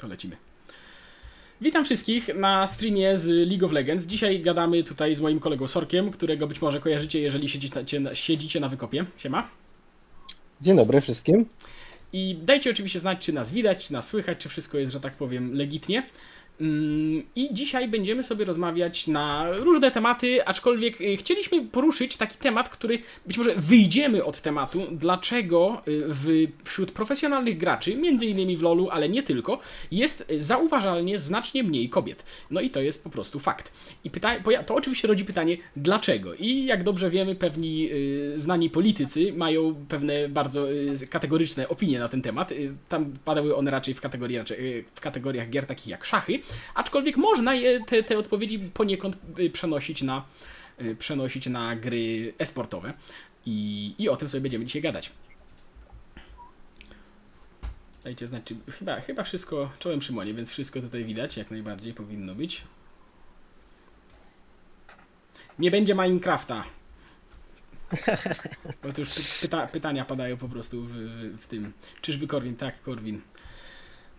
To lecimy. Witam wszystkich na streamie z League of Legends. Dzisiaj gadamy tutaj z moim kolegą Sorkiem, którego być może kojarzycie, jeżeli siedzicie na, siedzicie na wykopie. Siema. Dzień dobry wszystkim. I dajcie oczywiście znać, czy nas widać, czy nas słychać, czy wszystko jest, że tak powiem, legitnie. Mm, I dzisiaj będziemy sobie rozmawiać na różne tematy, aczkolwiek y, chcieliśmy poruszyć taki temat, który być może wyjdziemy od tematu, dlaczego y, w, wśród profesjonalnych graczy, między innymi w LoLu, ale nie tylko, jest zauważalnie znacznie mniej kobiet. No i to jest po prostu fakt. I pyta- to oczywiście rodzi pytanie, dlaczego? I jak dobrze wiemy, pewni y, znani politycy mają pewne bardzo kategoryczne opinie na ten temat. Tam padały one raczej w, kategorii, raczej, w kategoriach gier takich jak szachy, aczkolwiek można je, te, te odpowiedzi poniekąd y, przenosić na, y, przenosić na gry esportowe i, i o tym sobie będziemy dzisiaj gadać. Dajcie znać, czy chyba, chyba wszystko, czołem Szymonie, więc wszystko tutaj widać, jak najbardziej powinno być. Nie będzie Minecrafta. Bo to już pyta, pytania padają po prostu w, w, w tym. Czyżby Korwin? Tak, Korwin.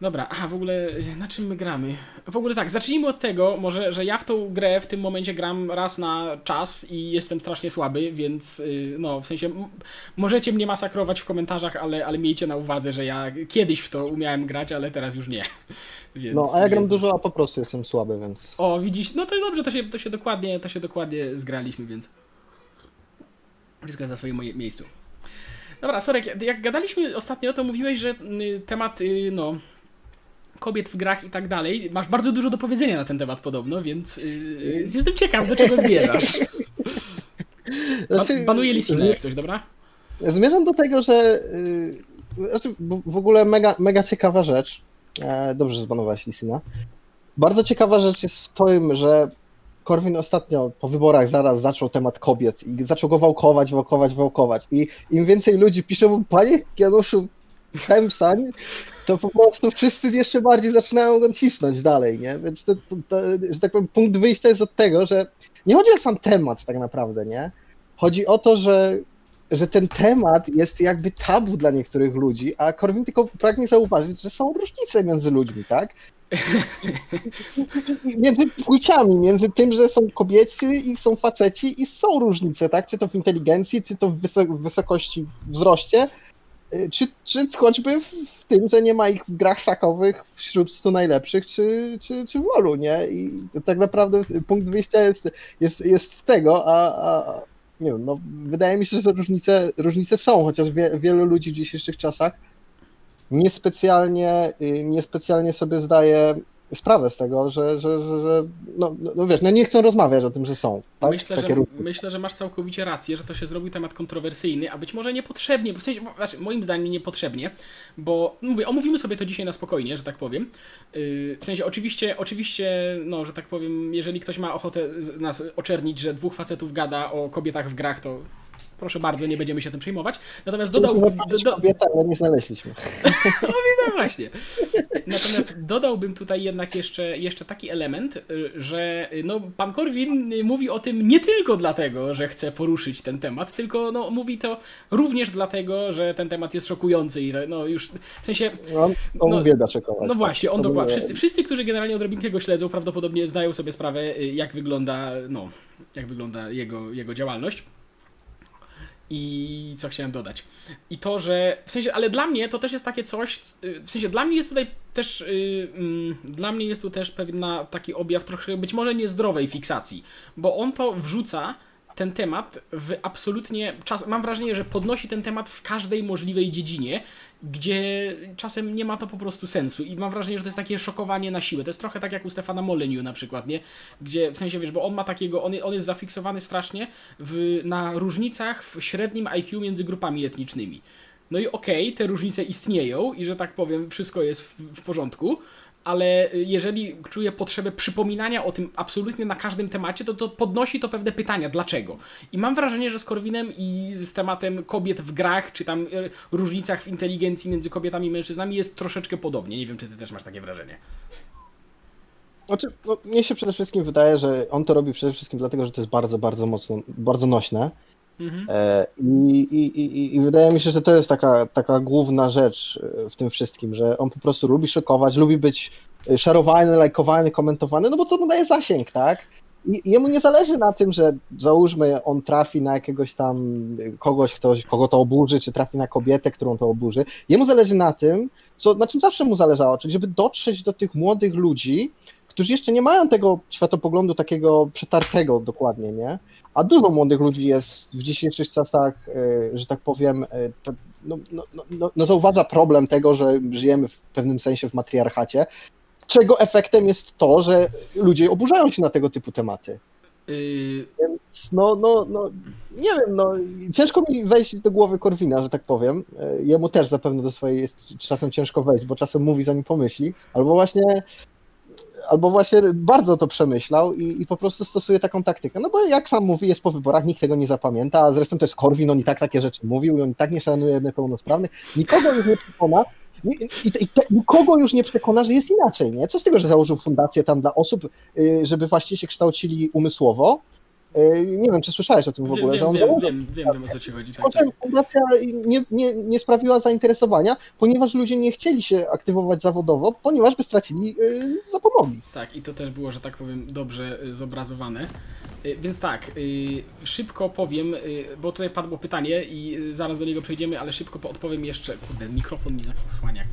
Dobra, a w ogóle na czym my gramy? W ogóle tak, zacznijmy od tego, może, że ja w tą grę w tym momencie gram raz na czas i jestem strasznie słaby, więc y, no, w sensie możecie mnie masakrować w komentarzach, ale, ale miejcie na uwadze, że ja kiedyś w to umiałem grać, ale teraz już nie. Więc, no, a ja gram więc... dużo, a po prostu jestem słaby, więc... O, widzisz, no to dobrze, to się, to się, dokładnie, to się dokładnie zgraliśmy, więc wszystko jest na swoim miejscu. Dobra, Sorek, jak, jak gadaliśmy ostatnio, to mówiłeś, że y, temat, y, no kobiet w grach i tak dalej. Masz bardzo dużo do powiedzenia na ten temat podobno, więc yy, jestem ciekaw, do czego zmierzasz. Znaczy, Panuje Lisina jak coś, dobra? Zmierzam do tego, że yy, znaczy w ogóle mega, mega ciekawa rzecz. E, dobrze, zbanowałeś Lisina. Bardzo ciekawa rzecz jest w tym, że Korwin ostatnio po wyborach zaraz zaczął temat kobiet i zaczął go wałkować, wałkować, wałkować. I im więcej ludzi pisze mu, panie Januszu, Hemstań, to po prostu wszyscy jeszcze bardziej zaczynają go cisnąć dalej, nie? Więc to, to, to, że tak powiem, punkt wyjścia jest od tego, że nie chodzi o sam temat tak naprawdę, nie? Chodzi o to, że, że ten temat jest jakby tabu dla niektórych ludzi, a Korwin tylko pragnie zauważyć, że są różnice między ludźmi, tak? między płciami, między tym, że są kobiety i są faceci i są różnice, tak? Czy to w inteligencji, czy to w, wysok w wysokości, wzroście, czy, czy choćby w, w, tym, że nie ma ich w grach szakowych wśród 100 najlepszych, czy, czy, czy w LoLu, nie? I tak naprawdę punkt wyjścia jest, jest, jest z tego, a, a nie wiem, no, wydaje mi się, że różnice, różnice są, chociaż wie, wielu ludzi w dzisiejszych czasach niespecjalnie, y, niespecjalnie sobie zdaje sprawę z tego, że, że, że, że no, no, no wiesz, no nie chcą rozmawiać o tym, że są. Tak? Myślę, że, myślę, że masz całkowicie rację, że to się zrobił temat kontrowersyjny, a być może niepotrzebnie, w sensie, znaczy, moim zdaniem niepotrzebnie, bo mówię, omówimy sobie to dzisiaj na spokojnie, że tak powiem. Yy, w sensie, oczywiście, oczywiście, no, że tak powiem, jeżeli ktoś ma ochotę nas oczernić, że dwóch facetów gada o kobietach w grach, to proszę bardzo, nie będziemy się tym przejmować. Natomiast dodał... Do, do... Kobieta, ale nie znaleźliśmy. no, no właśnie. Natomiast dodałbym tutaj jednak jeszcze, jeszcze taki element, y, że y, no, pan Korwin mówi o tym nie tylko dlatego, że chce poruszyć ten temat, tylko no, mówi to również dlatego, że ten temat jest szokujący i no już w sensie... No, on, no, wie dlaczego. No właśnie, on dokładnie. Wszyscy, wszyscy, którzy generalnie odrobinkę go śledzą, prawdopodobnie zdają sobie sprawę, y, jak wygląda, no, jak wygląda jego, jego działalność. I co chciałem dodać? I to, że w sensie, ale dla mnie to też jest takie coś, w sensie dla mnie jest tutaj też, yy, yy, dla mnie jest tu też pewna taki objaw trochę być może niezdrowej fiksacji, bo on to wrzuca ten temat w absolutnie czas. Mam wrażenie, że podnosi ten temat w każdej możliwej dziedzinie, gdzie czasem nie ma to po prostu sensu. I mam wrażenie, że to jest takie szokowanie na siłę. To jest trochę tak jak u Stefana Molyneux na przykład, nie? Gdzie w sensie wiesz, bo on ma takiego, on, on jest zafiksowany strasznie w, na różnicach w średnim IQ między grupami etnicznymi. No i okej, okay, te różnice istnieją i że tak powiem, wszystko jest w, w porządku, ale jeżeli czuje potrzebę przypominania o tym absolutnie na każdym temacie, to, to podnosi to pewne pytania, dlaczego. I mam wrażenie, że z Korwinem i z tematem kobiet w grach, czy tam e, różnicach w inteligencji między kobietami i mężczyznami jest troszeczkę podobnie. Nie wiem, czy ty też masz takie wrażenie. Znaczy, no, mnie się przede wszystkim wydaje, że on to robi przede wszystkim dlatego, że to jest bardzo, bardzo mocno, bardzo nośne Mhm. E, I, i, i, wydaje mi się, że to jest taka, taka główna rzecz e, w tym wszystkim, że on po prostu lubi szokować, lubi być e, szarowany, lajkowany, komentowany, no bo to daje zasięg, tak? Jemu nie zależy na tym, że załóżmy on trafi na jakiegoś tam kogoś, ktoś, kogo to oburzy, czy trafi na kobietę, którą to oburzy. Jemu zależy na tym, co, na czym zawsze mu zależało, czyli żeby dotrzeć do tych młodych ludzi, którzy jeszcze nie mają tego światopoglądu takiego przetartego dokładnie, nie? A dużo młodych ludzi jest w dzisiejszych czasach, e, że tak powiem, e, no, no, no, no zauważa problem tego, że żyjemy w pewnym sensie w matriarchacie, czego efektem jest to, że ludzie oburzają się na tego typu tematy. Yy, Więc no, no, no, nie wiem, no, ciężko mi wejść do głowy Korwina, że tak powiem. E, Jemu też zapewne do swojej jest czasem ciężko wejść, bo czasem mówi zanim pomyśli, albo właśnie albo właśnie bardzo to przemyślał i, i po prostu stosuje taką taktykę. No bo jak sam mówi, jest po wyborach, nikt tego nie zapamięta, a zresztą to jest Korwin, on i tak takie rzeczy mówił i on i tak nie szanuje niepełnosprawnych. Nikogo już nie przekona, i, i, i nikogo już nie przekona, że jest inaczej, nie? Co z tego, że założył fundację tam dla osób, y, żeby właśnie się kształcili umysłowo? Y, Nie wiem, czy słyszałeś o tym w ogóle, wiem, że on wiem, założył wiem, wiem, wiem o co ci chodzi. Tak, tak. fundacja nie, nie, nie sprawiła zainteresowania, ponieważ ludzie nie chcieli się aktywować zawodowo, ponieważ by stracili y, zapomogli. Tak, i to też było, że tak powiem, dobrze y, zobrazowane. Więc tak, szybko powiem, bo tutaj padło pytanie i zaraz do niego przejdziemy, ale szybko po- odpowiem jeszcze. Kurde, mikrofon mi zasłania.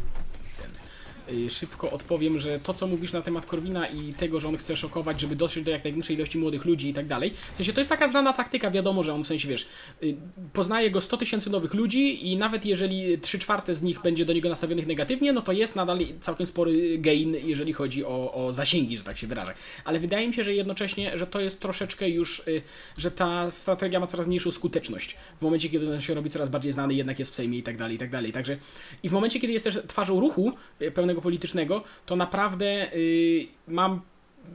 Y, Szybko odpowiem, że to co mówisz na temat Korwina i tego, że on chce szokować, żeby dotrzeć do jak największej ilości młodych ludzi i tak dalej. W sensie to jest taka znana taktyka, wiadomo, że on w sensie wiesz, y, poznaje go 100 tysięcy nowych ludzi i nawet jeżeli 3 czwarte z nich będzie do niego nastawionych negatywnie, no to jest nadal całkiem spory gain, jeżeli chodzi o, o zasięgi, że tak się wyrażę. Ale wydaje mi się, że jednocześnie, że to jest troszeczkę już, y, że ta strategia ma coraz mniejszą skuteczność. W momencie, kiedy on się robi coraz bardziej znany, jednak jest w Sejmie i tak dalej, i tak dalej. Także i w momencie, kiedy jest też twarzą ruchu y, pełnego politycznego, to naprawdę y, mam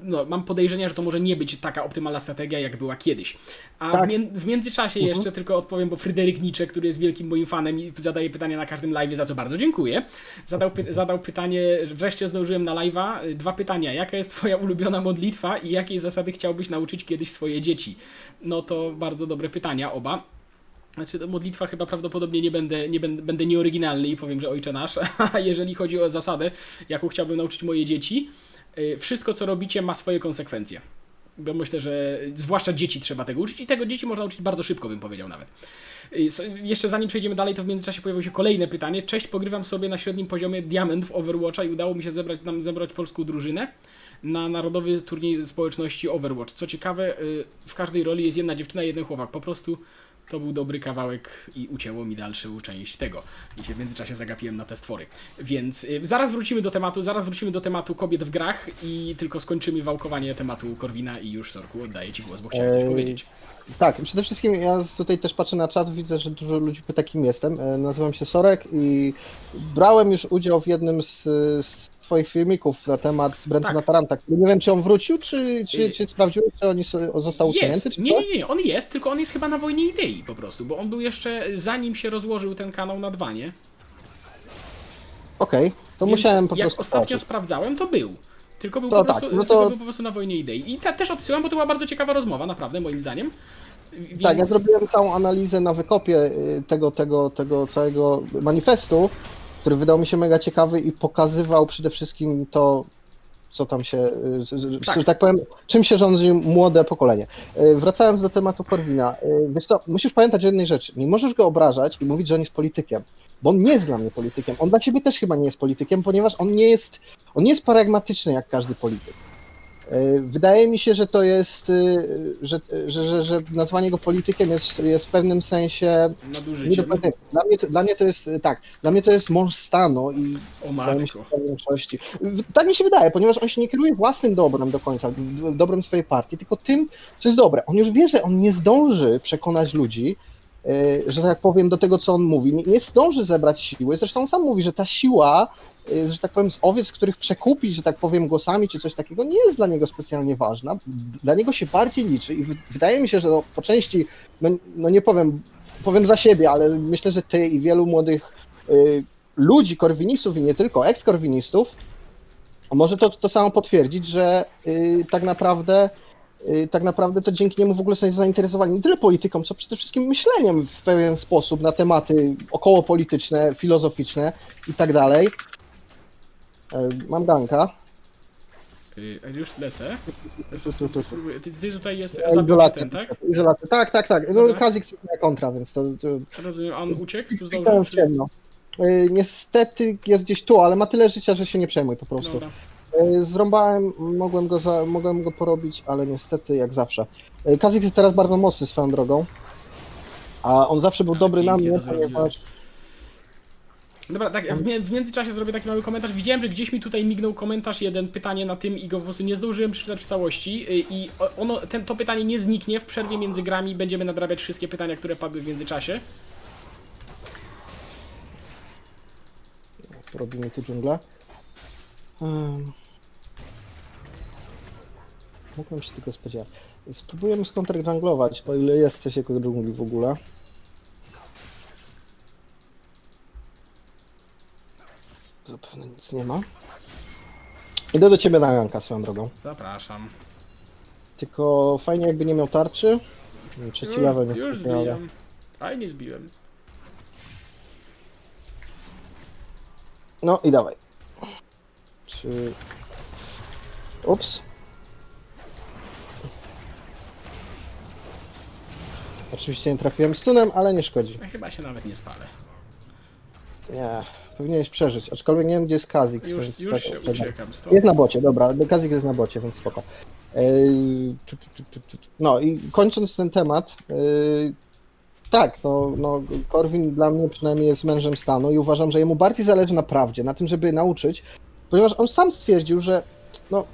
no, mam podejrzenia, że to może nie być taka optymalna strategia, jak była kiedyś. A Tak. w, mię- w międzyczasie jeszcze tylko odpowiem, bo Fryderyk Nietzsche, który jest wielkim moim fanem i zadaje pytania na każdym live, za co bardzo dziękuję, zadał, py- zadał pytanie, wreszcie zdążyłem na live'a, y, dwa pytania. Jaka jest twoja ulubiona modlitwa i jakiej zasady chciałbyś nauczyć kiedyś swoje dzieci? No to bardzo dobre pytania, oba. Znaczy, to modlitwa chyba prawdopodobnie nie będę, nie będę, będę nieoryginalny i powiem, że ojcze nasz. Jeżeli chodzi o zasadę, jaką chciałbym nauczyć moje dzieci, y, wszystko co robicie ma swoje konsekwencje. Bo myślę, że zwłaszcza dzieci trzeba tego uczyć i tego dzieci można uczyć bardzo szybko, bym powiedział nawet. Y, Jeszcze zanim przejdziemy dalej, to w międzyczasie pojawiło się kolejne pytanie. Cześć, pogrywam sobie na średnim poziomie Diamond w Overwatcha i udało mi się zebrać, nam zebrać polską drużynę na narodowy turniej społeczności Overwatch. Co ciekawe, y, w każdej roli jest jedna dziewczyna i jeden chłopak. Po prostu to był dobry kawałek i ucięło mi dalszą część tego. I się w międzyczasie zagapiłem na te stwory. Więc y, zaraz wrócimy do tematu, zaraz wrócimy do tematu kobiet w grach i tylko skończymy wałkowanie tematu Korwina i już Sorku oddaję Ci głos, bo chciałem coś powiedzieć. Tak, przede wszystkim ja tutaj też patrzę na czat, widzę, że dużo ludzi pyta, kim jestem. E, Nazywam się Sorek i brałem już udział w jednym z, z twoich filmików na temat Brentona Tak. Taranta, który nie wiem, czy on wrócił, czy, czy, Y- czy sprawdziłeś, czy on jest, został usunięty, czy nie, co? nie, nie, on jest, tylko on jest chyba na wojnie idei po prostu, bo on był jeszcze zanim się rozłożył ten kanał na dwa, nie? Okej, to Więc musiałem po jak prostu ostatnio zobaczyć. sprawdzałem, to był. Tylko był, To po tak, prostu, no tylko to- był po prostu na wojnie idei. I ta, też odsyłam, bo to była bardzo ciekawa rozmowa, naprawdę, moim zdaniem. Więc... Tak, ja zrobiłem całą analizę na wykopie y, tego, tego, tego całego manifestu, który wydał mi się mega ciekawy i pokazywał przede wszystkim to, co tam się, y, Tak. że tak powiem, czym się rządzi młode pokolenie. Y, Wracając do tematu Korwina, wiesz co, musisz pamiętać o jednej rzeczy. Nie możesz go obrażać i mówić, że on jest politykiem, bo on nie jest dla mnie politykiem. On dla ciebie też chyba nie jest politykiem, ponieważ on nie jest, on nie jest pragmatyczny jak każdy polityk. Y, Wydaje mi się, że to jest, y, że, że, że, że nazwanie go politykiem jest, jest w pewnym sensie Nadużyciem. Dla mnie, to, dla mnie to jest, y, tak, dla mnie to jest mąż stanu i O się, matko. W- Tak mi się wydaje, ponieważ on się nie kieruje własnym dobrem do końca, dobrem swojej partii, tylko tym, co jest dobre. On już wie, że on nie zdąży przekonać ludzi, że tak powiem, do tego, co on mówi. Nie, zdąży zebrać siły. Zresztą on sam mówi, że ta siła, że tak powiem, z owiec, których przekupić, że tak powiem, głosami czy coś takiego, nie jest dla niego specjalnie ważna. Dla niego się bardziej liczy i wydaje mi się, że no, po części, no, no nie powiem, powiem za siebie, ale myślę, że ty i wielu młodych y, ludzi, korwinistów i nie tylko, eks-korwinistów, może to, to samo potwierdzić, że y, tak naprawdę y, tak naprawdę to dzięki niemu w ogóle są zainteresowani nie tyle polityką, co przede wszystkim myśleniem w pewien sposób na tematy okołopolityczne, filozoficzne i tak dalej. E, Mam ganka. Już lecę. Tu, tu, tu. Spróbuję. Ty, ty tutaj jest Ja zabił ten, tak? izolaty. Tak, tak, tak. No, Dobra. Kazik jest moja kontra, więc to, to Rozumiem, on uciekł, tu Kliknąłem zdążył. w ciemno. Y, Niestety jest gdzieś tu, ale ma tyle życia, że się nie przejmuj po prostu. Dobra. Y, Zrąbałem, mogłem go, za, mogłem go porobić, ale niestety jak zawsze. Y, Kazik jest teraz bardzo mocny swoją drogą. A on zawsze był Ale dobry na pięknie mnie, to zrobiłeś. ponieważ Dobra, tak, ja w, międzyczasie zrobię taki mały komentarz. Widziałem, że gdzieś mi tutaj mignął komentarz, jeden pytanie na tym i go po prostu nie zdążyłem przeczytać w całości. y, I ono, ten, to pytanie nie zniknie w przerwie między grami. Będziemy nadrabiać wszystkie pytania, które padły w międzyczasie. robimy tu dżunglę. Um, mogłem się tego spodziewać. Spróbujemy skontrjanglować, o ile jest coś jako dżungli w ogóle. Zapewne nic nie ma. Idę do ciebie na Janka swoją drogą. Zapraszam. Tylko fajnie jakby nie miał tarczy. Trzeci level Już, nie już zbijam. Fajnie zbiłem. No i dawaj. Trzy... Ups. Oczywiście nie trafiłem stunem, ale nie szkodzi. Ja chyba się nawet nie spalę. Nie, powinieneś przeżyć. Aczkolwiek nie wiem, gdzie jest Kazix, Już, już tak, się uciekam stąd. Jest na bocie, dobra. Kazix jest na bocie, więc spoko. No i kończąc ten temat, tak, no, no Korwin dla mnie przynajmniej jest mężem stanu i uważam, że jemu bardziej zależy na prawdzie, na tym, żeby nauczyć, ponieważ on sam stwierdził, że no,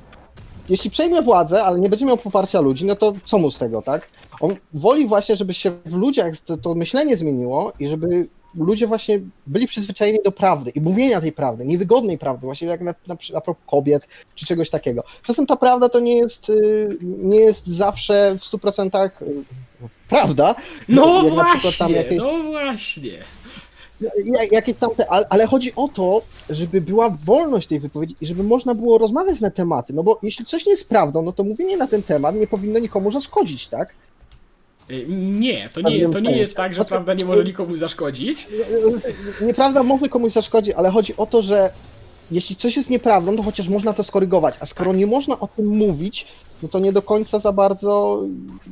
jeśli przejmie władzę, ale nie będzie miał poparcia ludzi, no to co mu z tego, tak? On woli właśnie, żeby się w ludziach to, to myślenie zmieniło i żeby ludzie właśnie byli przyzwyczajeni do prawdy i mówienia tej prawdy, niewygodnej prawdy, właśnie jak na, na, a propos kobiet czy czegoś takiego. Czasem ta prawda to nie jest, y, nie jest zawsze w 100% y, prawda. No jak na właśnie, jakieś, no właśnie. jak- jakieś tamte, ale chodzi o to, żeby była wolność tej wypowiedzi i żeby można było rozmawiać na tematy, no bo jeśli coś nie jest prawdą, no to mówienie na ten temat nie powinno nikomu zaszkodzić, tak? Y, Nie, to Tak, nie, to nie jest tak, że prawda nie może nikomu zaszkodzić. Nieprawda może komuś zaszkodzi, ale chodzi o to, że jeśli coś jest nieprawdą, to chociaż można to skorygować, a skoro nie można o tym mówić, no to nie do końca za bardzo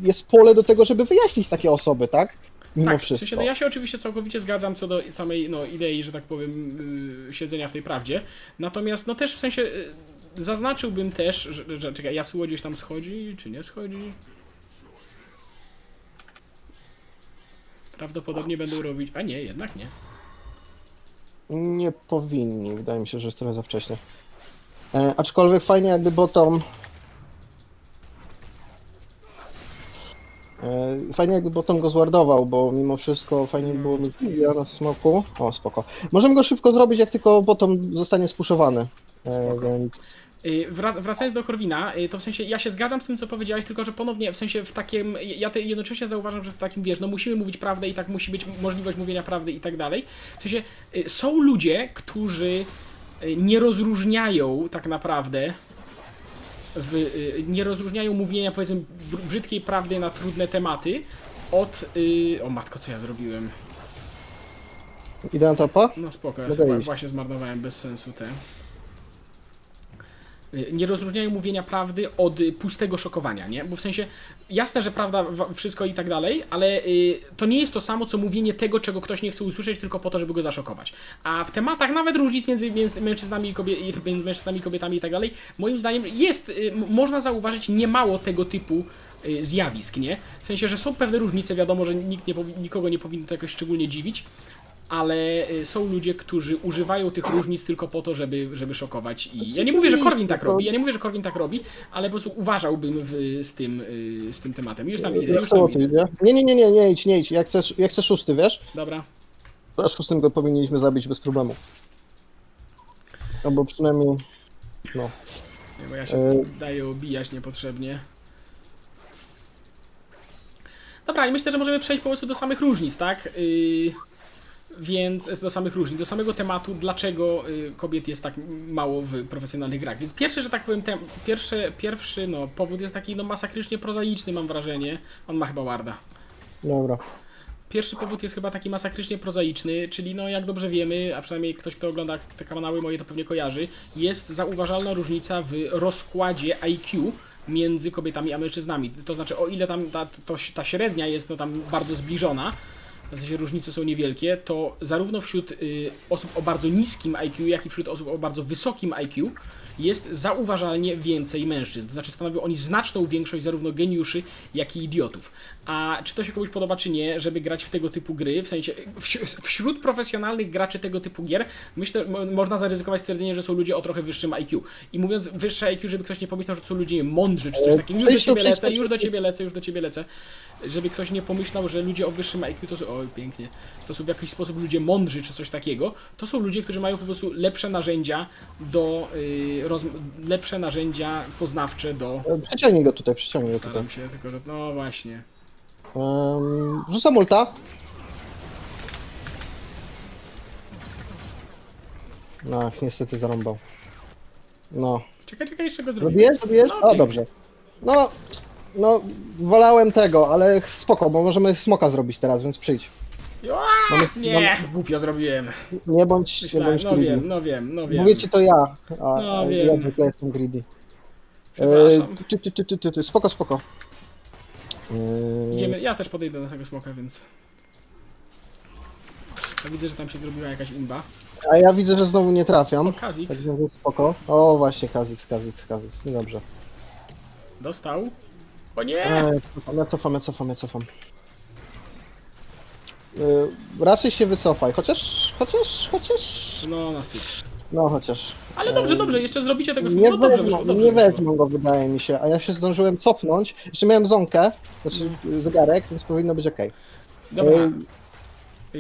jest pole do tego, żeby wyjaśnić takie osoby, tak? Mimo tak, w wszystko. sensie, no ja się oczywiście całkowicie zgadzam co do samej no, idei, że tak powiem, yy, siedzenia w tej prawdzie. Natomiast no też w sensie yy, zaznaczyłbym też, że, że czekaj, Yasuo gdzieś tam schodzi, czy nie schodzi? Prawdopodobnie będą robić. A nie, jednak nie. Nie powinni, wydaje mi się, że jest trochę za wcześnie. E, aczkolwiek fajnie jakby bottom... E, fajnie jakby bottom go zwardował, bo mimo wszystko fajnie by było mieć na smoku. O, spoko. Możemy go szybko zrobić, jak tylko bottom zostanie spuszowany. E, Spoko. więc... Wrac- Wracając do Korwina, yy, to w sensie ja się zgadzam z tym, co powiedziałeś, tylko że ponownie w sensie w takim. Ja te jednocześnie zauważam, że w takim wiesz, no musimy mówić prawdę i tak musi być możliwość mówienia prawdy i tak dalej. W sensie yy, są ludzie, którzy nie rozróżniają tak naprawdę. W, nie rozróżniają mówienia powiedzmy br- brzydkiej prawdy na trudne tematy od. Yy, o matko, co ja zrobiłem? Idę na topa? No spoko, ja iść. właśnie zmarnowałem bez sensu te. Y, Nie rozróżniają mówienia prawdy od y, pustego szokowania, nie? Bo w sensie, jasne, że prawda, wszystko i tak dalej, ale y, to nie jest to samo, co mówienie tego, czego ktoś nie chce usłyszeć, tylko po to, żeby go zaszokować. A w tematach nawet różnic między, między mężczyznami, i kobie, i między mężczyznami, kobietami i tak dalej, moim zdaniem jest, można zauważyć niemało tego typu zjawisk, nie? W sensie, że są pewne różnice, wiadomo, że nikt nie nikogo nie powinno to jakoś szczególnie dziwić, ale y, są ludzie, którzy używają tych różnic tylko po to, żeby, żeby szokować. I ja nie mówię, że Korwin tak robi, ja nie mówię, że Korwin tak robi, ale po prostu uważałbym w, z, tym, y, z tym tematem. Już tam idę, już tam idę. Nie, nie, nie, nie, nie idź, nie idź. Jak chcesz, jak chcesz szósty, wiesz? Dobra. A szóstym go powinniśmy zabić bez problemu. Albo przynajmniej... No. Nie, bo ja się E. daję obijać niepotrzebnie. Dobra, i myślę, że możemy przejść po prostu do samych różnic, tak? Yy, Więc do samych różnic, do samego tematu, dlaczego y, kobiet jest tak mało w profesjonalnych grach. Więc pierwszy, że tak powiem, tem, pierwszy, pierwszy no, powód jest taki no, masakrycznie prozaiczny, mam wrażenie. On ma chyba Warda. Dobra. Pierwszy powód jest chyba taki masakrycznie prozaiczny, czyli no jak dobrze wiemy, a przynajmniej ktoś, kto ogląda te kanały moje to pewnie kojarzy, jest zauważalna różnica w rozkładzie IQ między kobietami a mężczyznami. To znaczy o ile tam ta, to, ta średnia jest no tam bardzo zbliżona, w sensie różnice są niewielkie, to zarówno wśród y, osób o bardzo niskim IQ, jak i wśród osób o bardzo wysokim IQ jest zauważalnie więcej mężczyzn. To znaczy stanowią oni znaczną większość zarówno geniuszy, jak i idiotów. A czy to się komuś podoba, czy nie, żeby grać w tego typu gry, w sensie wś- wśród profesjonalnych graczy tego typu gier, myślę, mo- można zaryzykować stwierdzenie, że są ludzie o trochę wyższym IQ. I mówiąc wyższe IQ, żeby ktoś nie pomyślał, że to są ludzie mądrzy, czy coś takiego, już do ciebie lecę, już do ciebie lecę, już do ciebie lecę. Żeby ktoś nie pomyślał, że ludzie o wyższym IQ to są, oj pięknie, to są w jakiś sposób ludzie mądrzy, czy coś takiego, to są ludzie, którzy mają po prostu lepsze narzędzia do, roz, lepsze narzędzia poznawcze do... Przyciągnij go tutaj, przyciągnij go tutaj. Staram się, tylko że, no właśnie. Um, rzucam ulta. No, niestety zarąbał. No. Czekaj, czekaj, jeszcze go zrobię. Zrobiłeś? Zrobiłeś? No, O, pięknie. dobrze. No, no, wolałem tego, ale spoko, bo możemy smoka zrobić teraz, więc przyjdź. Mamy- nie, głupio zrobiłem. Nie bądź, nie Myślałem, bądź no greedy. wiem, no wiem, no wiem. Mówię ci to ja, a, No, a ja wiem. zwykle jestem greedy. Przepraszam. E, ty, ty, ty, ty, ty, ty, spoko, spoko. E, Idziemy, ja też podejdę do tego smoka, więc... Ja widzę, że tam się zrobiła jakaś imba. A ja widzę, że znowu nie trafiam. Tak Kazix znowu spoko. O, właśnie, Kazix, Kazix, Kazix. No dobrze. dostał. O nie! E, cofam, ja cofam, ja cofam, ja cofam. E, raczej się wycofaj, chociaż, chociaż, chociaż... No, na styk. No, chociaż. Ale dobrze, dobrze, jeszcze zrobicie tego Nie. No dobrze wezmą, wyszło, dobrze nie wyszło. wezmą go, wydaje mi się, a ja się zdążyłem cofnąć. Jeszcze miałem zonkę, znaczy zegarek, więc powinno być ok. Dobra. Y,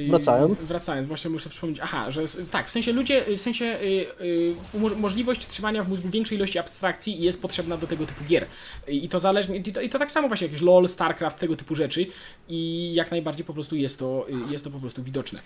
wracając. Wracając, właśnie muszę przypomnieć. Aha, że tak, w sensie ludzie, w sensie y, y, mo- możliwość trzymania w mózgu większej ilości abstrakcji jest potrzebna do tego typu gier. I to zależnie, i to, i to tak samo właśnie jakieś LOL, StarCraft, tego typu rzeczy. I jak najbardziej po prostu jest to, y, jest to po prostu widoczne.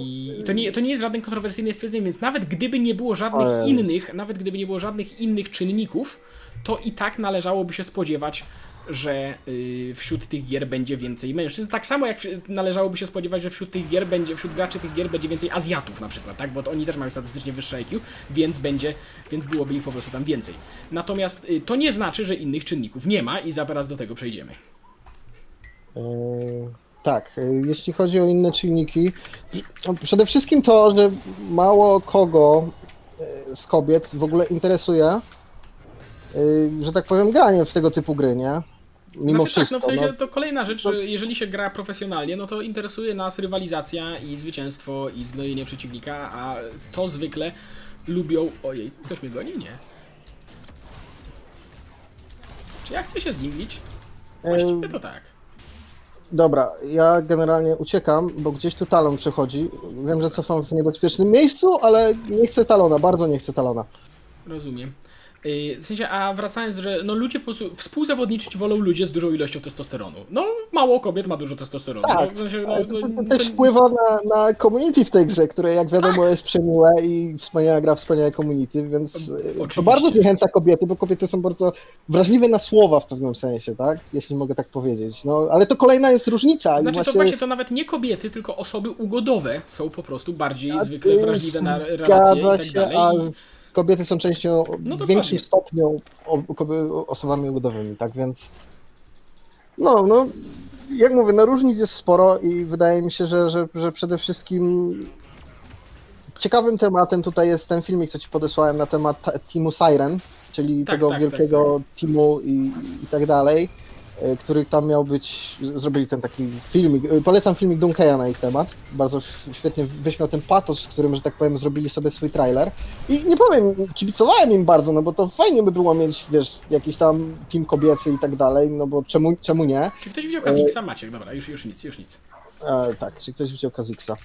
I, i to, nie, to nie jest żaden kontrowersyjny stwierdzenie, więc nawet gdyby nie było żadnych Ale- innych, nawet gdyby nie było żadnych innych czynników, to i tak należałoby się spodziewać, że y, wśród tych gier będzie więcej mężczyzn. Tak samo jak należałoby się spodziewać, że wśród tych gier będzie, wśród graczy tych gier będzie więcej Azjatów na przykład, tak? Bo to oni też mają statystycznie wyższe IQ, więc będzie, więc byłoby ich po prostu tam więcej. Natomiast y, to nie znaczy, że innych czynników nie ma i zaraz do tego przejdziemy. E, tak, e, jeśli chodzi o inne czynniki, przede wszystkim to, że mało kogo e, z kobiet w ogóle interesuje, że tak powiem, granie w tego typu gry, nie? Mimo znaczy, wszystko. tak, no w sensie no. to kolejna rzecz, No. że jeżeli się gra profesjonalnie, no to interesuje nas rywalizacja i zwycięstwo i zgnojenie przeciwnika, a to zwykle lubią... Ojej, ktoś mnie goni? Nie. Czy ja chcę się z nim bić? Właściwie to tak. Dobra, ja generalnie uciekam, bo gdzieś tu talon przechodzi. Wiem, że cofam w niebezpiecznym miejscu, ale nie chcę talona, bardzo nie chcę talona. Rozumiem. Yy, W sensie, a wracając, że no ludzie po prostu współzawodniczyć wolą ludzie z dużą ilością testosteronu. No, mało kobiet ma dużo testosteronu. Tak, no, w sensie, no, to, to, to też to- wpływa na, na community w tej grze, które jak wiadomo jest przemiłe i wspaniała gra, wspaniałe community, więc to Oczywiście. bardzo zniechęca kobiety, bo kobiety są bardzo wrażliwe na słowa w pewnym sensie, tak? Jeśli mogę tak powiedzieć. No, ale to kolejna jest różnica. Znaczy to właśnie, właśnie to nawet nie kobiety, tylko osoby ugodowe są po prostu bardziej A, zwykle y, wrażliwe na relacje i tak dalej. A kobiety są częścią No w większym stopniu osobami ugodowymi, tak więc. No, no, jak mówię, no różnic jest sporo i wydaje mi się, że, że, że przede wszystkim ciekawym tematem tutaj jest ten filmik, co ci podesłałem na temat teamu Siren, czyli Tak, tego tak, wielkiego teamu i, i tak dalej, który tam miał być, zrobili ten taki filmik, e, polecam filmik Dunkeya na ich temat, bardzo świetnie wyśmiał ten patos, z którym, że tak powiem, zrobili sobie swój trailer i nie powiem, kibicowałem im bardzo, no bo to fajnie by było mieć, wiesz, jakiś tam team kobiecy i tak dalej, no bo czemu, czemu nie? Czy ktoś widział Kaziksa? Maciek, dobra, już, już nic, już nic. E, tak, czy ktoś widział Kaziksa?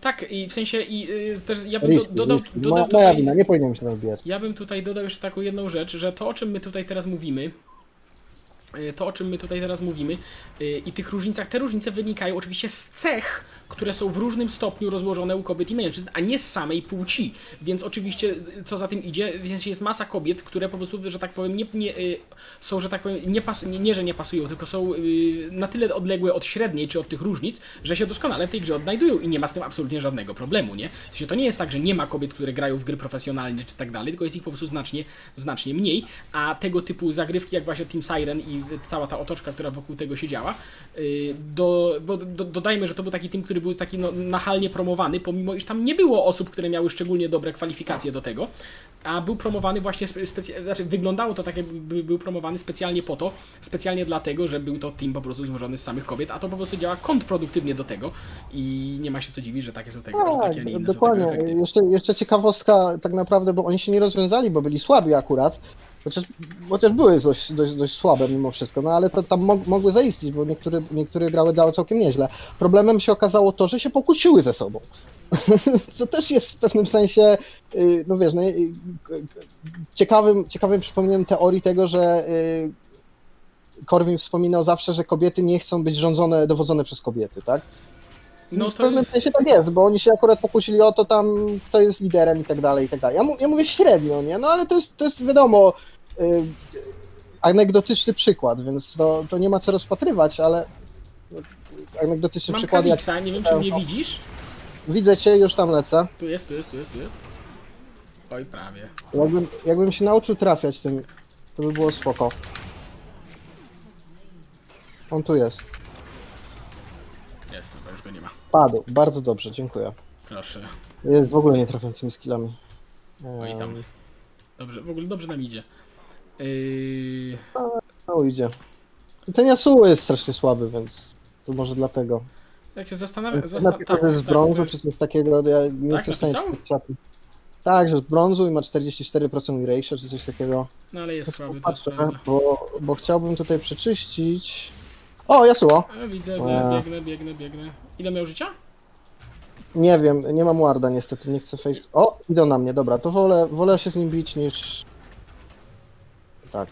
Tak, i w sensie, i y, też ja bym do, Riski, dodał, riski. dodał Moja, moja tutaj, wina, nie powinienem się tam wbijać. ja bym tutaj dodał jeszcze taką jedną rzecz, że to, o czym my tutaj teraz mówimy, to, o czym my tutaj teraz mówimy y, i tych różnicach, te różnice wynikają oczywiście z cech, które są w różnym stopniu rozłożone u kobiet i mężczyzn, a nie z samej płci. Więc oczywiście, y, co za tym idzie, więc jest masa kobiet, które po prostu, że tak powiem, nie, nie, y, są, że tak powiem, nie, pas, nie, nie, że nie pasują, tylko są y, na tyle odległe od średniej czy od tych różnic, że się doskonale w tej grze odnajdują i nie ma z tym absolutnie żadnego problemu, nie? W sensie to nie jest tak, że nie ma kobiet, które grają w gry profesjonalnie czy tak dalej, tylko jest ich po prostu znacznie, znacznie mniej, a tego typu zagrywki jak właśnie Team Siren i cała ta otoczka, która wokół tego się działa, y, do, bo do, dodajmy, że to był taki team, który był taki no, nachalnie promowany, pomimo iż tam nie było osób, które miały szczególnie dobre kwalifikacje do tego, a był promowany właśnie, specjalnie, znaczy wyglądało to tak, jakby był promowany specjalnie po to, specjalnie dlatego, że był to team po prostu złożony z samych kobiet, a to po prostu działa kontrproduktywnie do tego i nie ma się co dziwić, że takie są tego, Tak, takie, a nie inne dokładnie. Jeszcze, jeszcze ciekawostka tak naprawdę, bo oni się nie rozwiązali, bo byli słabi akurat. Chociaż, chociaż były dość, dość, dość słabe mimo wszystko, no ale to tam mog, mogły zaistnieć, bo niektóre, niektóre grały dały całkiem nieźle. Problemem się okazało to, że się pokłóciły ze sobą. Co też jest w pewnym sensie, y, no wiesz, no, y, y, ciekawym, ciekawym przypomnieniem teorii tego, że Korwin wspominał zawsze, że kobiety nie chcą być rządzone, dowodzone przez kobiety, tak? No w to pewnym jest- sensie tak jest, bo oni się akurat pokłócili o to tam, kto jest liderem i tak dalej, i tak dalej. Ja, mu, ja mówię średnio, nie? No ale to jest, to jest wiadomo, y, anegdotyczny przykład, więc to, to nie ma co rozpatrywać, ale anegdotyczny Mam przykład, jak Kaziksa, nie wiem czy mnie widzisz. widzę cię, już tam lecę. Tu jest, tu jest, tu jest, tu jest. Oj, prawie. Jakbym, jakbym się nauczył trafiać tym, to by było spoko. On tu. Jest, Padł, bardzo dobrze, dziękuję. Proszę. Jest w ogóle nie trafiącymi skillami. Oj tam. Ehm, Dobrze, w ogóle dobrze nam idzie. Yy... No idzie. Ten Yasuo jest strasznie słaby, więc to może dlatego. Jak się zastanawiam... Napisał, Zasta- tak, że z tak, brązu czy coś takiego, ja nie Tak, jestem w stanie napisał? czytać czatu. Tak, że z brązu i ma 44% erasure czy coś takiego. No ale jest słaby, to jest Patrzę, prawda. bo, bo chciałbym tutaj przeczyścić. O, Yasuo! A, widzę, że A. biegnę, biegnę, biegnę. Ile miał życia? Nie wiem, nie mam warda niestety, nie chcę face... O, idą na mnie, dobra, to wolę, wolę się z nim bić niż... Tak,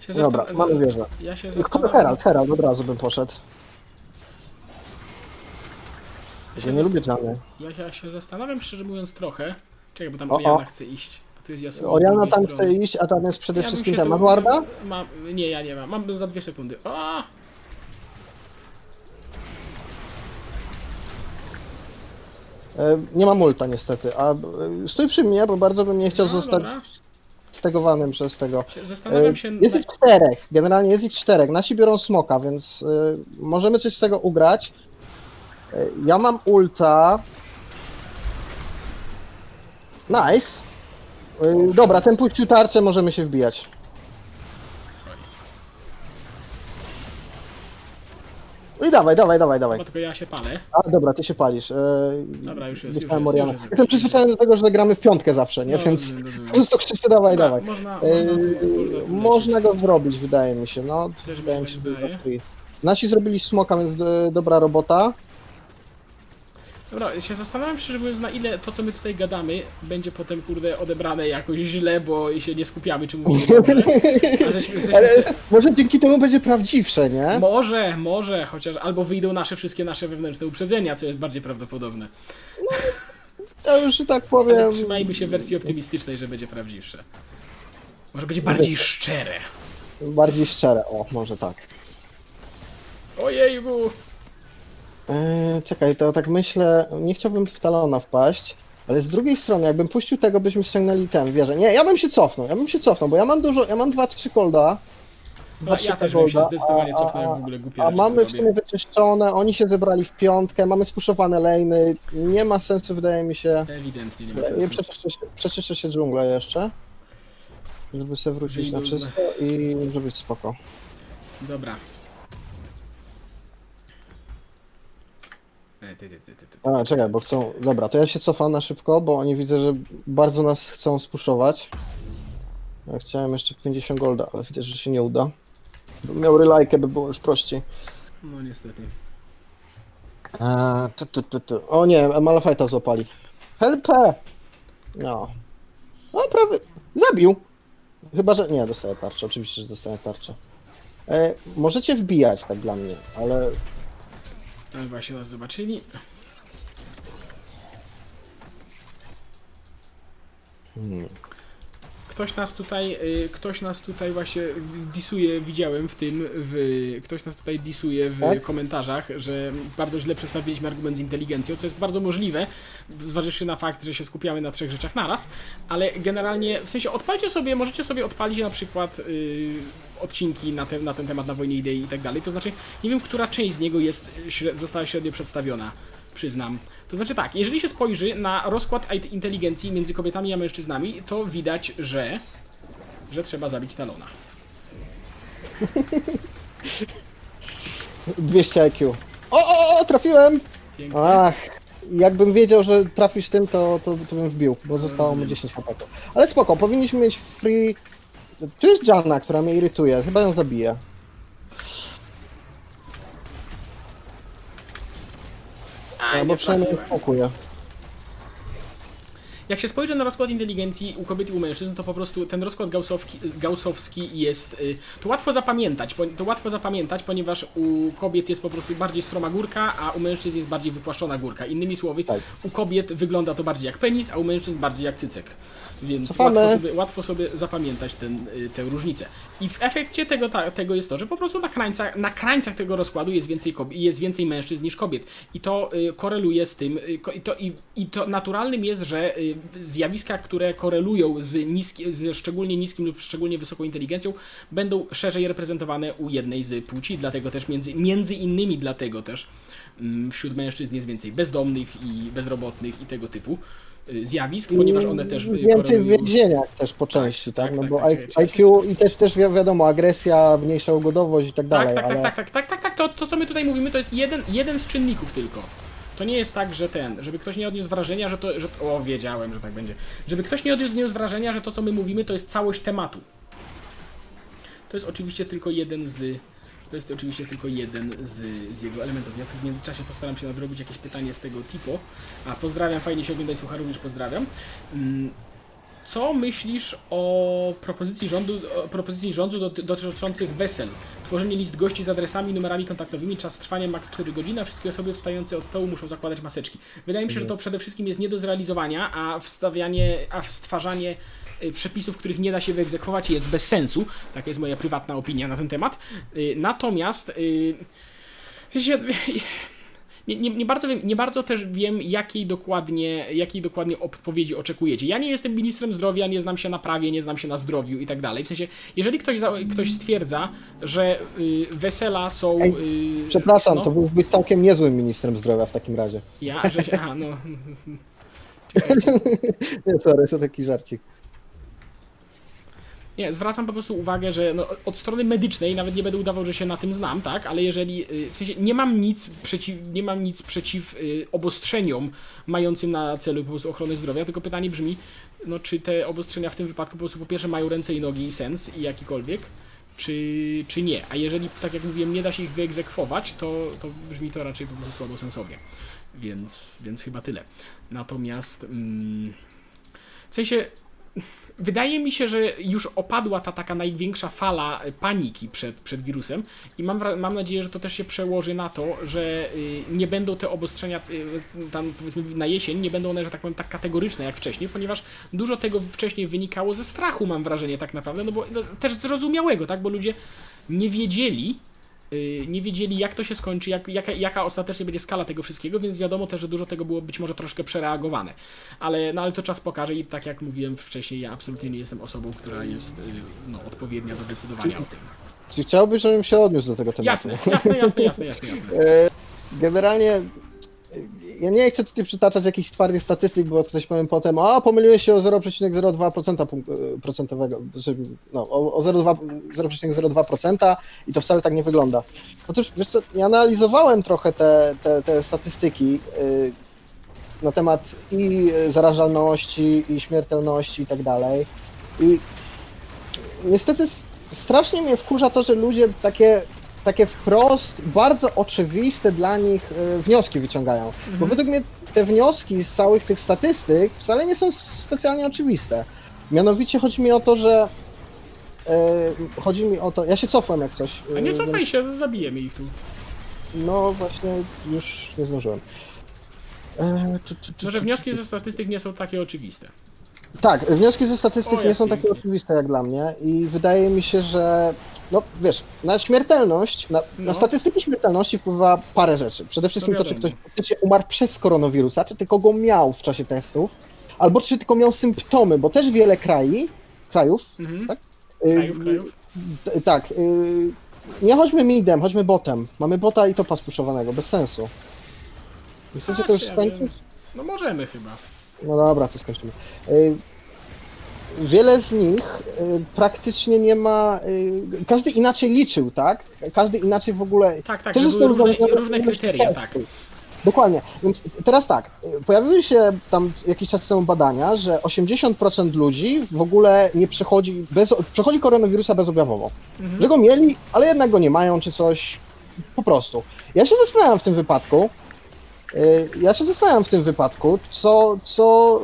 Się dobra, zastan- mamy wieżę. Ja się zastanawiam... Herald, Herald, od razu bym poszedł. Ja Ja się, nie zas- lubię Jany. ja, się, ja się zastanawiam, szczerze mówiąc, trochę. Czekaj, bo tam O, o. Oriana chce iść. Tu jest Yasuo. z Oriana tam chce iść, a tam jest przede wszystkim ten. Masz warda? Mam, nie, ja nie mam. Mam za dwie sekundy. A! E, Nie mam ulta niestety, a e, stój przy mnie, bo bardzo bym nie chciał No, zostać dobra. stegowanym przez tego. Się E, Zastanawiam się... Jest ich czterech, generalnie jest ich czterech. Nasi biorą smoka, więc e, możemy coś z tego ugrać. E, Ja mam ulta. Nice. E, Dobra, ten puścił tarczę, możemy się wbijać. No I dawaj, dawaj, dawaj, dawaj. Chyba tylko ja się palę. A dobra, ty się palisz. E, Dobra, już jest, dostałem już jest, już jest. Jestem przyzwyczajony do tego, że gramy w piątkę zawsze, nie? No, Więc rozumiem, rozumiem. po prostu krzyczę, dawaj, Dobra, dawaj. Można, można, tu- można, można go zrobić, wydaje mi się. No, Też mi wydaje mi się, że wydaje. to free. Nasi zrobili smoka, więc e, dobra robota. Dobra, się zastanawiam szczerze mówiąc, na ile to, co my tutaj gadamy, będzie potem, kurde, odebrane jakoś źle, bo się nie skupiamy, czy mówimy dobrze. A żeśmy, żeśmy Ale może dzięki temu będzie prawdziwsze, nie? Może, może, chociaż albo wyjdą nasze wszystkie nasze wewnętrzne uprzedzenia, co jest bardziej prawdopodobne. To już że tak Ale powiem. trzymajmy się wersji optymistycznej, że będzie prawdziwsze. Może będzie bardziej szczere. Bardziej szczere, o, może tak. Ojejku! Eee, czekaj, to tak myślę, nie chciałbym w talona wpaść, ale z drugiej strony, jakbym puścił tego, byśmy ściągnęli ten, wieżę. Nie, ja bym się cofnął, ja bym się cofnął, bo ja mam dużo, ja mam 2-3 golda. No, ja też bym się zdecydowanie cofnął, w ogóle głupie A mamy w sumie wyczyszczone, oni się zebrali w piątkę, mamy spuszowane lejny, nie ma sensu, wydaje mi się. Ewidentnie nie ma sensu. przeczyszczę się, przeczyszczę się dżunglę jeszcze, żeby sobie wrócić na Windows czysto i żeby być spoko. Dobra. Ty, ty, ty, ty, ty. A, czekaj, bo chcą. Dobra, to ja się cofam na szybko, bo oni widzę, że bardzo nas chcą spuszować. Ja chciałem jeszcze 50 golda, ale widzę, że się nie uda. Bym miał relajkę, by było już prościej. No niestety. Eee, tu, tu, tu, tu. O nie, Malafajta złapali. Help! No. No prawie. Zabił. Chyba, że... Nie, dostaję tarczę, oczywiście, że dostaję tarczę. E, możecie wbijać, tak dla mnie, ale... Ale właśnie nas zobaczyli. Hmm. Ktoś nas tutaj, y, ktoś nas tutaj właśnie disuje, widziałem w tym, w, ktoś nas tutaj disuje w Tak? komentarzach, że bardzo źle przedstawiliśmy argument z inteligencją, co jest bardzo możliwe, zważywszy na fakt, że się skupiamy na trzech rzeczach naraz, ale generalnie, w sensie odpalcie sobie, możecie sobie odpalić na przykład y, odcinki na, te, na ten temat, na wojnie idei i tak dalej, to znaczy, nie wiem, która część z niego jest, została średnio przedstawiona, przyznam. To znaczy tak, jeżeli się spojrzy na rozkład inteligencji między kobietami a mężczyznami, to widać, że że trzeba zabić Talona. 200 IQ. O, o, o, trafiłem! Pięknie. Ach, jakbym wiedział, że trafisz tym, to, to, to bym wbił, bo zostało mu 10 HP. Ale spoko, powinniśmy mieć free... Tu jest Janna, która mnie irytuje, chyba ją zabiję. A, Albo nie przynajmniej trafiłem. spokój. Jak się spojrzy na rozkład inteligencji u kobiet i u mężczyzn, to po prostu ten rozkład gaussowski, gaussowski jest. y, To łatwo zapamiętać, po- to łatwo zapamiętać, ponieważ u kobiet jest po prostu bardziej stroma górka, a u mężczyzn jest bardziej wypłaszczona górka. Innymi słowy, Tak. u kobiet wygląda to bardziej jak penis, a u mężczyzn bardziej jak cycek. Więc łatwo sobie, łatwo sobie zapamiętać ten, y, tę różnicę. I w efekcie tego, ta, tego jest to, że po prostu na krańcach, na krańcach tego rozkładu jest więcej, kobiet, jest więcej mężczyzn niż kobiet. I to y, koreluje z tym, y, to, i, i to naturalnym jest, że y, zjawiska, które korelują z, niski, z szczególnie niskim lub szczególnie wysoką inteligencją, będą szerzej reprezentowane u jednej z płci, dlatego też między, między innymi dlatego też mm, wśród mężczyzn jest więcej bezdomnych i bezrobotnych i tego typu zjawisk, ponieważ one też y, Więcej w więzieniach też po części, tak? tak, No tak, bo tak. IQ i też, też wi- wiadomo, agresja, mniejsza ugodowość i tak dalej, tak, ale... tak, tak, tak, tak, tak, tak, to, to co my tutaj mówimy to jest jeden, jeden z czynników tylko. To nie jest tak, że ten, żeby ktoś nie odniósł wrażenia, że to, że, o wiedziałem, że tak będzie, żeby ktoś nie odniósł wrażenia, że to co my mówimy to jest całość tematu. To jest oczywiście tylko jeden z, to jest oczywiście tylko jeden z, z jego elementów. Ja w międzyczasie postaram się nadrobić jakieś pytanie z tego typu. A pozdrawiam, fajnie się ogląda i słucha, również pozdrawiam. Mm, co myślisz o propozycji rządu, o propozycji rządu doty- dotyczących wesel? Tworzenie list gości z adresami, numerami kontaktowymi, czas trwania maks 4 godziny, wszystkie osoby wstające od stołu muszą zakładać maseczki. Wydaje mi się, że to przede wszystkim jest nie do zrealizowania, a wstawianie, a stwarzanie przepisów, których nie da się wyegzekwować jest bez sensu. Taka jest moja prywatna opinia na ten temat. Y, Natomiast y, nie, nie, nie, bardzo wiem, nie bardzo też wiem, jakiej dokładnie, jakiej dokładnie odpowiedzi oczekujecie. Ja nie jestem ministrem zdrowia, nie znam się na prawie, nie znam się na zdrowiu i tak dalej. W sensie, jeżeli ktoś, ktoś stwierdza, że y, wesela są. Ej, y, Przepraszam, no, to byłbyś być całkiem niezłym ministrem zdrowia w takim razie. Ja, że aha, no. Czekajcie. Nie, sorry, to taki żarcik. Nie, zwracam po prostu uwagę, że no, od strony medycznej nawet nie będę udawał, że się na tym znam, tak? Ale jeżeli y, w sensie nie mam nic przeciw, nie mam nic przeciw y, obostrzeniom mającym na celu po prostu ochronę zdrowia, tylko pytanie brzmi, no czy te obostrzenia w tym wypadku po prostu po pierwsze mają ręce i nogi i sens i jakikolwiek, czy, czy nie? A jeżeli, tak jak mówiłem, nie da się ich wyegzekwować, to, to brzmi to raczej po prostu słabo sensownie. Więc, więc chyba tyle. Natomiast mm, w sensie Wydaje mi się, że już opadła ta taka największa fala y, paniki przed, przed wirusem i mam, mam nadzieję, że to też się przełoży na to, że y, nie będą te obostrzenia y, tam powiedzmy na jesień, nie będą one, że tak powiem, tak kategoryczne jak wcześniej, ponieważ dużo tego wcześniej wynikało ze strachu, mam wrażenie tak naprawdę, no bo no, też zrozumiałego, tak, bo ludzie nie wiedzieli, nie wiedzieli jak to się skończy, jak, jaka, jaka ostatecznie będzie skala tego wszystkiego, więc wiadomo też, że dużo tego było być może troszkę przereagowane. Ale, no, ale to czas pokaże i tak jak mówiłem wcześniej, ja absolutnie nie jestem osobą, która jest y, no, odpowiednia do decydowania o tym. Czy chciałbyś, żebym się odniósł do tego tematu? Jasne, jasne, jasne, jasne, jasne, jasne. Generalnie ja nie chcę tutaj przytaczać jakichś twardych statystyk, bo ktoś powiem potem, a pomyliłeś się o 0,02% punk- e, procentowego, no, o, o 0,2 0,02% i to wcale tak nie wygląda. Otóż, wiesz co, ja analizowałem trochę te, te, te statystyki y, na temat i zarażalności, i śmiertelności i tak dalej. I niestety strasznie mnie wkurza to, że ludzie takie, takie wprost, bardzo oczywiste dla nich y, wnioski wyciągają. Bo według mnie te wnioski z całych tych statystyk wcale nie są specjalnie oczywiste. Mianowicie chodzi mi o to, że e, chodzi mi o to, ja się cofłem jak coś. A nie e, cofaj więc- się, zabijemy ich tu. No właśnie, już nie zdążyłem. E, czy, czy, czy, Może wnioski ze statystyk nie są takie oczywiste. Tak, wnioski ze statystyk O, nie są takie oczywiste jak dla mnie i wydaje mi się, że no wiesz, na śmiertelność, na, No. na statystyki śmiertelności wpływa parę rzeczy. Przede wszystkim to, czy wiadomo. ktoś faktycznie umarł przez koronawirusa, czy tylko go miał w czasie testów, albo czy tylko miał symptomy, bo też wiele kraj, krajów, Mhm. Tak? Krajów, y, krajów. t- tak, y, nie chodźmy midem, chodźmy botem. Mamy bota i topa spuszowanego, bez sensu. Chcecie to już skończyć? No możemy chyba. No dobra, to skończymy. Y, Wiele z nich y, praktycznie nie ma. y, Każdy inaczej liczył, tak? Każdy inaczej w ogóle. Tak, tak, różne, różne ilość kryteria, tak. Dokładnie. Więc teraz tak, y, pojawiły się tam jakiś czas temu badania, że 80% ludzi w ogóle nie przechodzi, bez, przechodzi koronawirusa bezobjawowo. Mhm. Że go mieli, ale jednak go nie mają, czy coś. Po prostu. Ja się zastanawiam w tym wypadku. Ja się zastanawiam w tym wypadku, co. co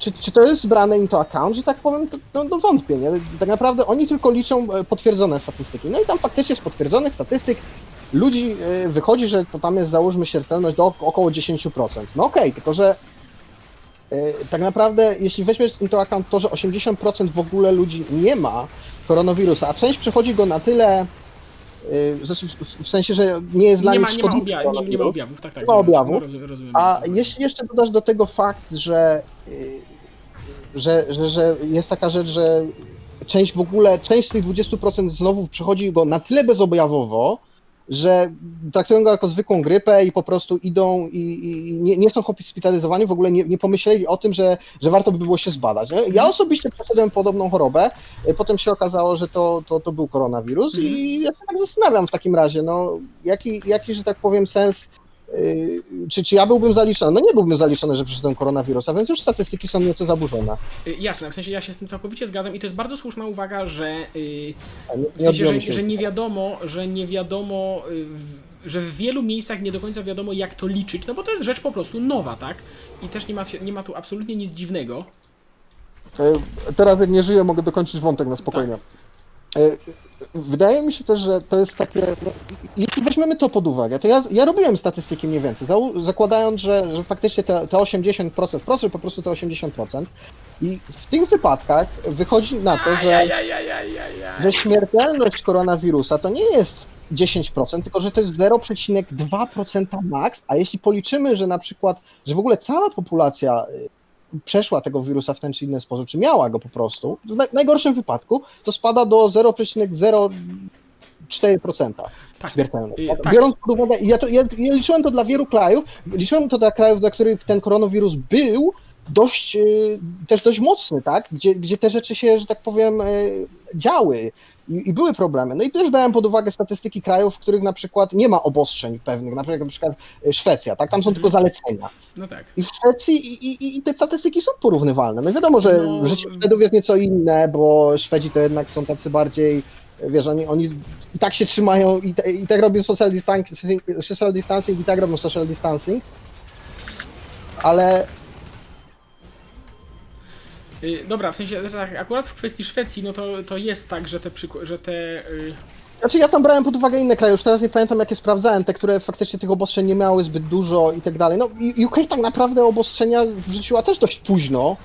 czy, czy to jest brane into account, że tak powiem, to, to, to wątpię. Nie? Tak naprawdę oni tylko liczą e, potwierdzone statystyki. No i tam faktycznie z potwierdzonych statystyk ludzi e, wychodzi, że to tam jest załóżmy śmiertelność do ok- około 10%. No okej, tylko że e, tak naprawdę jeśli weźmiesz into account to, że 80% w ogóle ludzi nie ma koronawirusa, a część przechodzi go na tyle, znaczy w, sensie, że nie jest dla Nie nich ma, nie, ma szkodliwy obja- nie, nie ma koronawirus, objawów, tak, tak. Nie ma objawów. rozumiem, a jeśli jeszcze dodasz do tego fakt, że, że, że, że jest taka rzecz, że część w ogóle, część z tych 20% znowu przechodzi go na tyle bezobjawowo, że traktują go jako zwykłą grypę i po prostu idą i, i nie, nie są hospitalizowani, w ogóle nie, nie pomyśleli o tym, że, że warto by było się zbadać. Ja Mhm. osobiście przeszedłem podobną chorobę, y, potem się okazało, że to, to, to był koronawirus Mhm. i ja się tak zastanawiam w takim razie, no jaki, jaki że tak powiem, sens czy, czy ja byłbym zaliczony? No nie byłbym zaliczony, że przeszedłem koronawirusa, więc już statystyki są nieco zaburzone. Y, Jasne, w sensie ja się z tym całkowicie zgadzam i to jest bardzo słuszna uwaga, że y, Nie, w sensie, że, że nie wiadomo, że nie wiadomo, że w wielu miejscach nie do końca wiadomo jak to liczyć, no bo to jest rzecz po prostu nowa, tak? I też nie ma, nie ma tu absolutnie nic dziwnego. E, Teraz jak nie żyję, mogę dokończyć wątek na spokojnie. E, Wydaje mi się też, że to jest takie. no, Jeśli weźmiemy to pod uwagę, to ja, ja robiłem statystyki mniej więcej, zakładając, że, że faktycznie te, te 80%, wprost, że po prostu te 80%. I w tych wypadkach wychodzi na to, że. Że śmiertelność koronawirusa to nie jest 10%, tylko że to jest 0,2% max, a jeśli policzymy, że na przykład, że w ogóle cała populacja przeszła tego wirusa w ten czy inny sposób, czy miała go po prostu, w naj- najgorszym wypadku to spada do 0,04% Tak. śmiertelność. Y, Tak? tak. Biorąc pod uwagę, ja, to, ja, ja liczyłem to dla wielu krajów, liczyłem to dla krajów, dla których ten koronawirus był dość, y, też dość mocny, tak? Gdzie, gdzie te rzeczy się, że tak powiem, y, działy i, i były problemy. No i też brałem pod uwagę statystyki krajów, w których na przykład nie ma obostrzeń pewnych, na przykład, na przykład y, Szwecja, tak? Tam są tylko zalecenia. No tak. I w Szwecji i, i, i te statystyki są porównywalne. No wiadomo, że No, życie Szwedów jest nieco inne, bo Szwedzi to jednak są tacy bardziej, wiesz, oni, oni i tak się trzymają i, te, i tak robią social distancing, social distancing i tak robią social distancing. Ale dobra, w sensie, tak, akurat w kwestii Szwecji, no to, to jest tak, że te, że te y, Znaczy ja tam brałem pod uwagę inne kraje, już teraz nie pamiętam jakie sprawdzałem, te, które faktycznie tych obostrzeń nie miały zbyt dużo i tak dalej. No UK tak naprawdę obostrzenia wrzuciła też dość późno.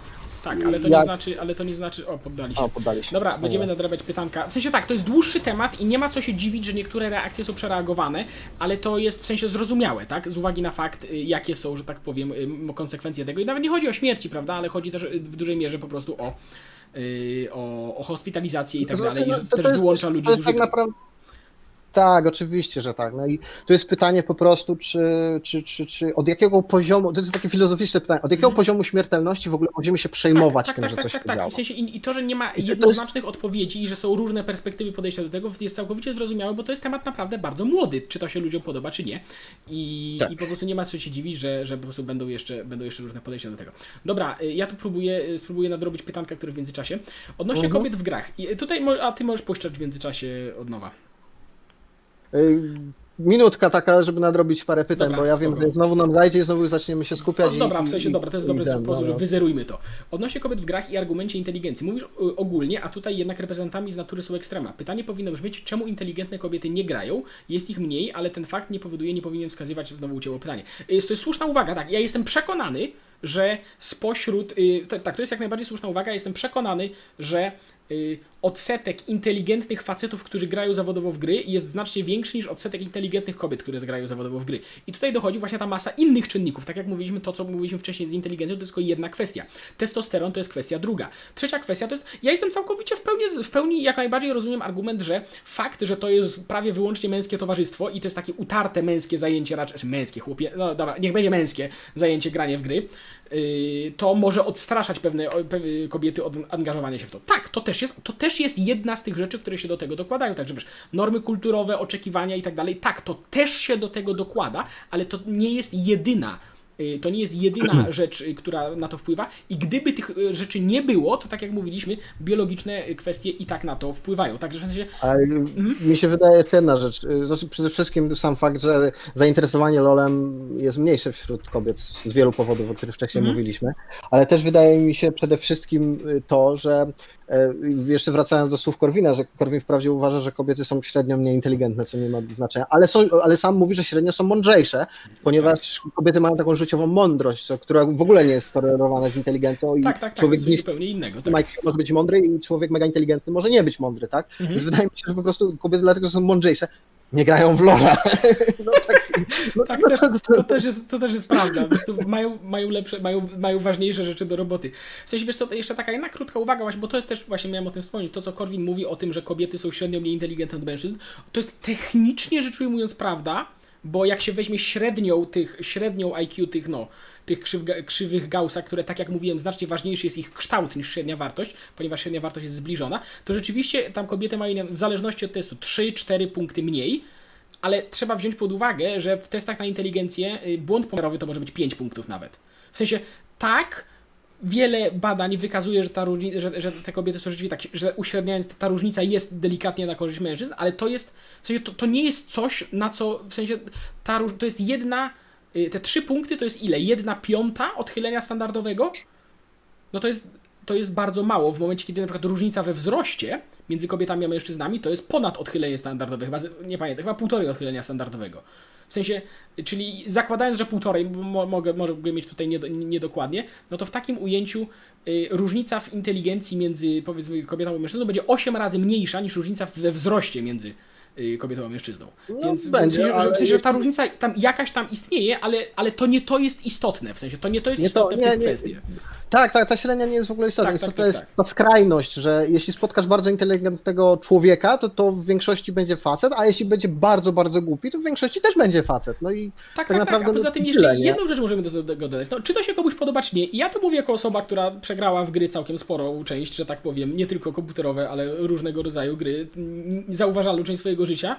Tak, ale to nie Jak- znaczy, ale to nie znaczy, o, poddali się. A, poddali się. Dobra, będziemy nadrabiać pytanka. W sensie tak, to jest dłuższy temat i nie ma co się dziwić, że niektóre reakcje są przereagowane, ale to jest w sensie zrozumiałe, tak? Z uwagi na fakt, y, jakie są, że tak powiem, y, konsekwencje tego. I nawet nie chodzi o śmierci, prawda? Ale chodzi też y, w dużej mierze po prostu o, o, o hospitalizację i tak Znaczy, dalej. I no, że to- to też jest- wyłącza to ludzi jest z tak użytku. naprawdę... Tak, oczywiście, że tak. No i to jest pytanie po prostu, czy, czy, czy, czy od jakiego poziomu, to jest takie filozoficzne pytanie, od jakiego Mhm. poziomu śmiertelności w ogóle będziemy się przejmować tak, tym, tak, że tak, coś tak, tak. I, w sensie, i, to, że nie ma to jest- jednoznacznych odpowiedzi i że są różne perspektywy podejścia do tego, jest całkowicie zrozumiałe, bo to jest temat naprawdę bardzo młody, czy to się ludziom podoba, czy nie. I, Tak. i po prostu nie ma co się dziwić, że, że po prostu będą jeszcze, będą jeszcze różne podejścia do tego. Dobra, y, ja tu próbuję, y, spróbuję nadrobić pytanka, które w międzyczasie. Odnośnie Mhm. kobiet w grach. I tutaj, mo- a ty możesz puszczać w międzyczasie od nowa. Ej, minutka taka, żeby nadrobić parę pytań, Dobra, bo ja wiem, spoko. że znowu nam zajdzie i znowu zaczniemy się skupiać. No, i- dobra, w i- sensie, i- dobra, to jest dobry ten, sposób, no, że wyzerujmy to. Odnośnie kobiet w grach i argumencie inteligencji. Mówisz y, ogólnie, a tutaj jednak reprezentantami z natury są ekstrema. Pytanie powinno brzmieć, czemu inteligentne kobiety nie grają? Jest ich mniej, ale ten fakt nie powoduje, nie powinien wskazywać, znowu ucięło pytanie. Jest to jest słuszna uwaga, tak. Ja jestem przekonany, że spośród. y, t- Tak, to jest jak najbardziej słuszna uwaga. Jestem przekonany, że y, odsetek inteligentnych facetów, którzy grają zawodowo w gry, jest znacznie większy niż odsetek inteligentnych kobiet, które grają zawodowo w gry. I tutaj dochodzi właśnie ta masa innych czynników. Tak jak mówiliśmy, to co mówiliśmy wcześniej z inteligencją, to jest tylko jedna kwestia. Testosteron to jest kwestia druga. Trzecia kwestia to jest. Ja jestem całkowicie w pełni, w pełni jak najbardziej rozumiem argument, że fakt, że to jest prawie wyłącznie męskie towarzystwo i to jest takie utarte męskie zajęcie, raczej znaczy męskie, chłopie, no dobra, niech będzie męskie zajęcie granie w gry, yy, to może odstraszać pewne kobiety od angażowania się w to. Tak, to też jest, to też jest jedna z tych rzeczy, które się do tego dokładają. Także wiesz, normy kulturowe, oczekiwania i tak dalej. Tak, to też się do tego dokłada, ale to nie jest jedyna. yy, To nie jest jedyna rzecz, yy, która na to wpływa, i gdyby tych yy, rzeczy nie było, to tak jak mówiliśmy, biologiczne kwestie i tak na to wpływają. Także w sensie, Ale Mhm. mi się wydaje jedna rzecz. Y, Znaczy, przede wszystkim sam fakt, że zainteresowanie LoLem jest mniejsze wśród kobiet z wielu powodów, o których wcześniej Mhm. mówiliśmy, ale też wydaje mi się przede wszystkim y, to, że jeszcze wracając do słów Korwina, że Korwin wprawdzie uważa, że kobiety są średnio mniej inteligentne, co nie ma znaczenia, ale, są, ale sam mówi, że średnio są mądrzejsze, ponieważ kobiety mają taką życiową mądrość, która w ogóle nie jest skorelowana z inteligencją i tak, tak, tak, człowiek nie zupełnie innego. Tak. Może być mądry i człowiek mega inteligentny może nie być mądry, tak? Mhm. Więc wydaje mi się, że po prostu kobiety dlatego, że są mądrzejsze, nie grają w LoL'a. no tak, no, Tak, też, to- to, też jest, to też jest prawda. Mają, mają lepsze, mają, mają ważniejsze rzeczy do roboty. W sensie, wiesz co, to jeszcze taka jedna krótka uwaga, właśnie, bo to jest też, właśnie miałem o tym wspomnieć, to co Korwin mówi o tym, że kobiety są średnio mniej inteligentne od mężczyzn, to jest technicznie rzecz ujmując prawda, bo jak się weźmie średnią tych, średnią IQ tych, no, tych krzyw, krzywych Gaussa, które, tak jak mówiłem, znacznie ważniejszy jest ich kształt niż średnia wartość, ponieważ średnia wartość jest zbliżona, to rzeczywiście tam kobiety mają, w zależności od testu, 3-4 punkty mniej, ale trzeba wziąć pod uwagę, że w testach na inteligencję y, błąd pomiarowy to może być 5 punktów nawet. W sensie, tak, wiele badań wykazuje, że, ta różni- że, że te kobiety są rzeczywiście tak, że uśredniając, ta różnica jest delikatnie na korzyść mężczyzn, ale to jest, w sensie, to, to nie jest coś, na co, w sensie, ta to jest jedna, te trzy punkty to jest ile? Jedna piąta odchylenia standardowego? No to jest, to jest bardzo mało w momencie, kiedy na przykład różnica we wzroście między kobietami a mężczyznami to jest ponad odchylenie standardowe, chyba, nie pamiętam, chyba półtorej odchylenia standardowego. W sensie, czyli zakładając, że półtorej, mo, mogę, mogę mieć tutaj niedo- niedokładnie, no to w takim ujęciu y, różnica w inteligencji między powiedzmy kobietą a mężczyzną będzie 8 razy mniejsza niż różnica we wzroście między y, kobietą a mężczyzną. No, więc będzie, w sensie, ale w sensie, że ta różnica tam jakaś tam istnieje, ale, ale to nie to jest istotne, w sensie to nie to jest Nie to- istotne w nie, tej nie. kwestii. Tak, tak, ta średnia nie jest w ogóle istotna. Tak, tak, Istotna tak, jest tak. ta skrajność, że jeśli spotkasz bardzo inteligentnego człowieka, to to w większości będzie facet, a jeśli będzie bardzo, bardzo głupi, to w większości też będzie facet. No i Tak, tak tak, tak, naprawdę a poza no tym tyle, jeszcze nie? jedną rzecz możemy do tego dodać. No, czy to się komuś podoba, czy nie? I ja to mówię jako osoba, która przegrała w gry całkiem sporą część, że tak powiem, nie tylko komputerowe, ale różnego rodzaju gry, zauważalną część swojego życia.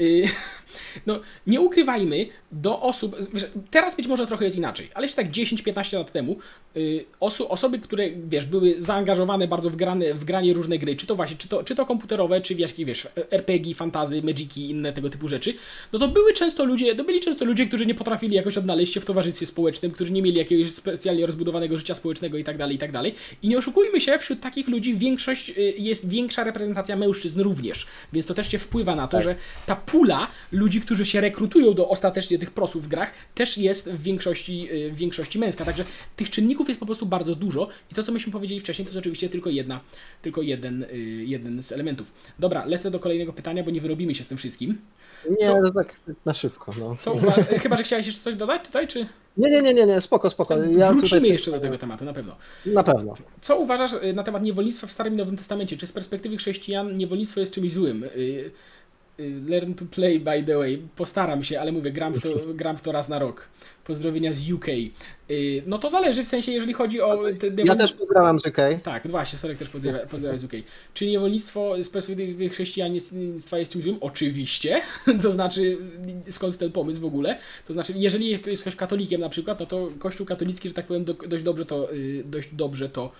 Y, No, nie ukrywajmy, do osób, wiesz, teraz być może trochę jest inaczej, ale jeszcze tak 10-15 lat temu y, osoby, które, wiesz, były zaangażowane bardzo w, grane, w granie różne gry, czy to właśnie, czy to, czy to komputerowe, czy jakieś, wiesz, RPG, fantazy, magiki inne tego typu rzeczy, no to były często ludzie, to byli często ludzie, którzy nie potrafili jakoś odnaleźć się w towarzystwie społecznym, którzy nie mieli jakiegoś specjalnie rozbudowanego życia społecznego i tak dalej, i tak dalej. I nie oszukujmy się, wśród takich ludzi większość, y, jest większa reprezentacja mężczyzn również, więc to też się wpływa na to, Tak. że ta pula ludzi, którzy się rekrutują do ostatecznie tych prosów w grach, też jest w większości, y, w większości męska. Także tych czynników jest po prostu bardzo dużo i to, co myśmy powiedzieli wcześniej, to jest oczywiście tylko jedna, tylko jeden, y, jeden z elementów. Dobra, lecę do kolejnego pytania, bo nie wyrobimy się z tym wszystkim. Nie, Co- to tak na szybko. No. Co chyba, że chciałeś jeszcze coś dodać tutaj, czy Nie, nie, nie, nie, nie, spoko, spoko. Ja wrócimy jeszcze do tego tematu, na pewno. Na pewno. Co uważasz y, na temat niewolnictwa w Starym i Nowym Testamencie? Czy z perspektywy chrześcijan niewolnictwo jest czymś złym? Y, Learn to play, by the way. Postaram się, ale mówię, gram w to, gram w to raz na rok. Pozdrowienia z UK. Y, No to zależy, w sensie, jeżeli chodzi o... te Ja też pozdrawiam z UK. Tak, no właśnie, Sorek też pozdrawia, z UK. Czy niewolnictwo z perspektywy chrześcijaństwa jest czymś złym? Oczywiście. To znaczy, skąd ten pomysł w ogóle? To znaczy, jeżeli jest ktoś katolikiem na przykład, no to Kościół katolicki, że tak powiem, do, dość dobrze to, y, dość dobrze to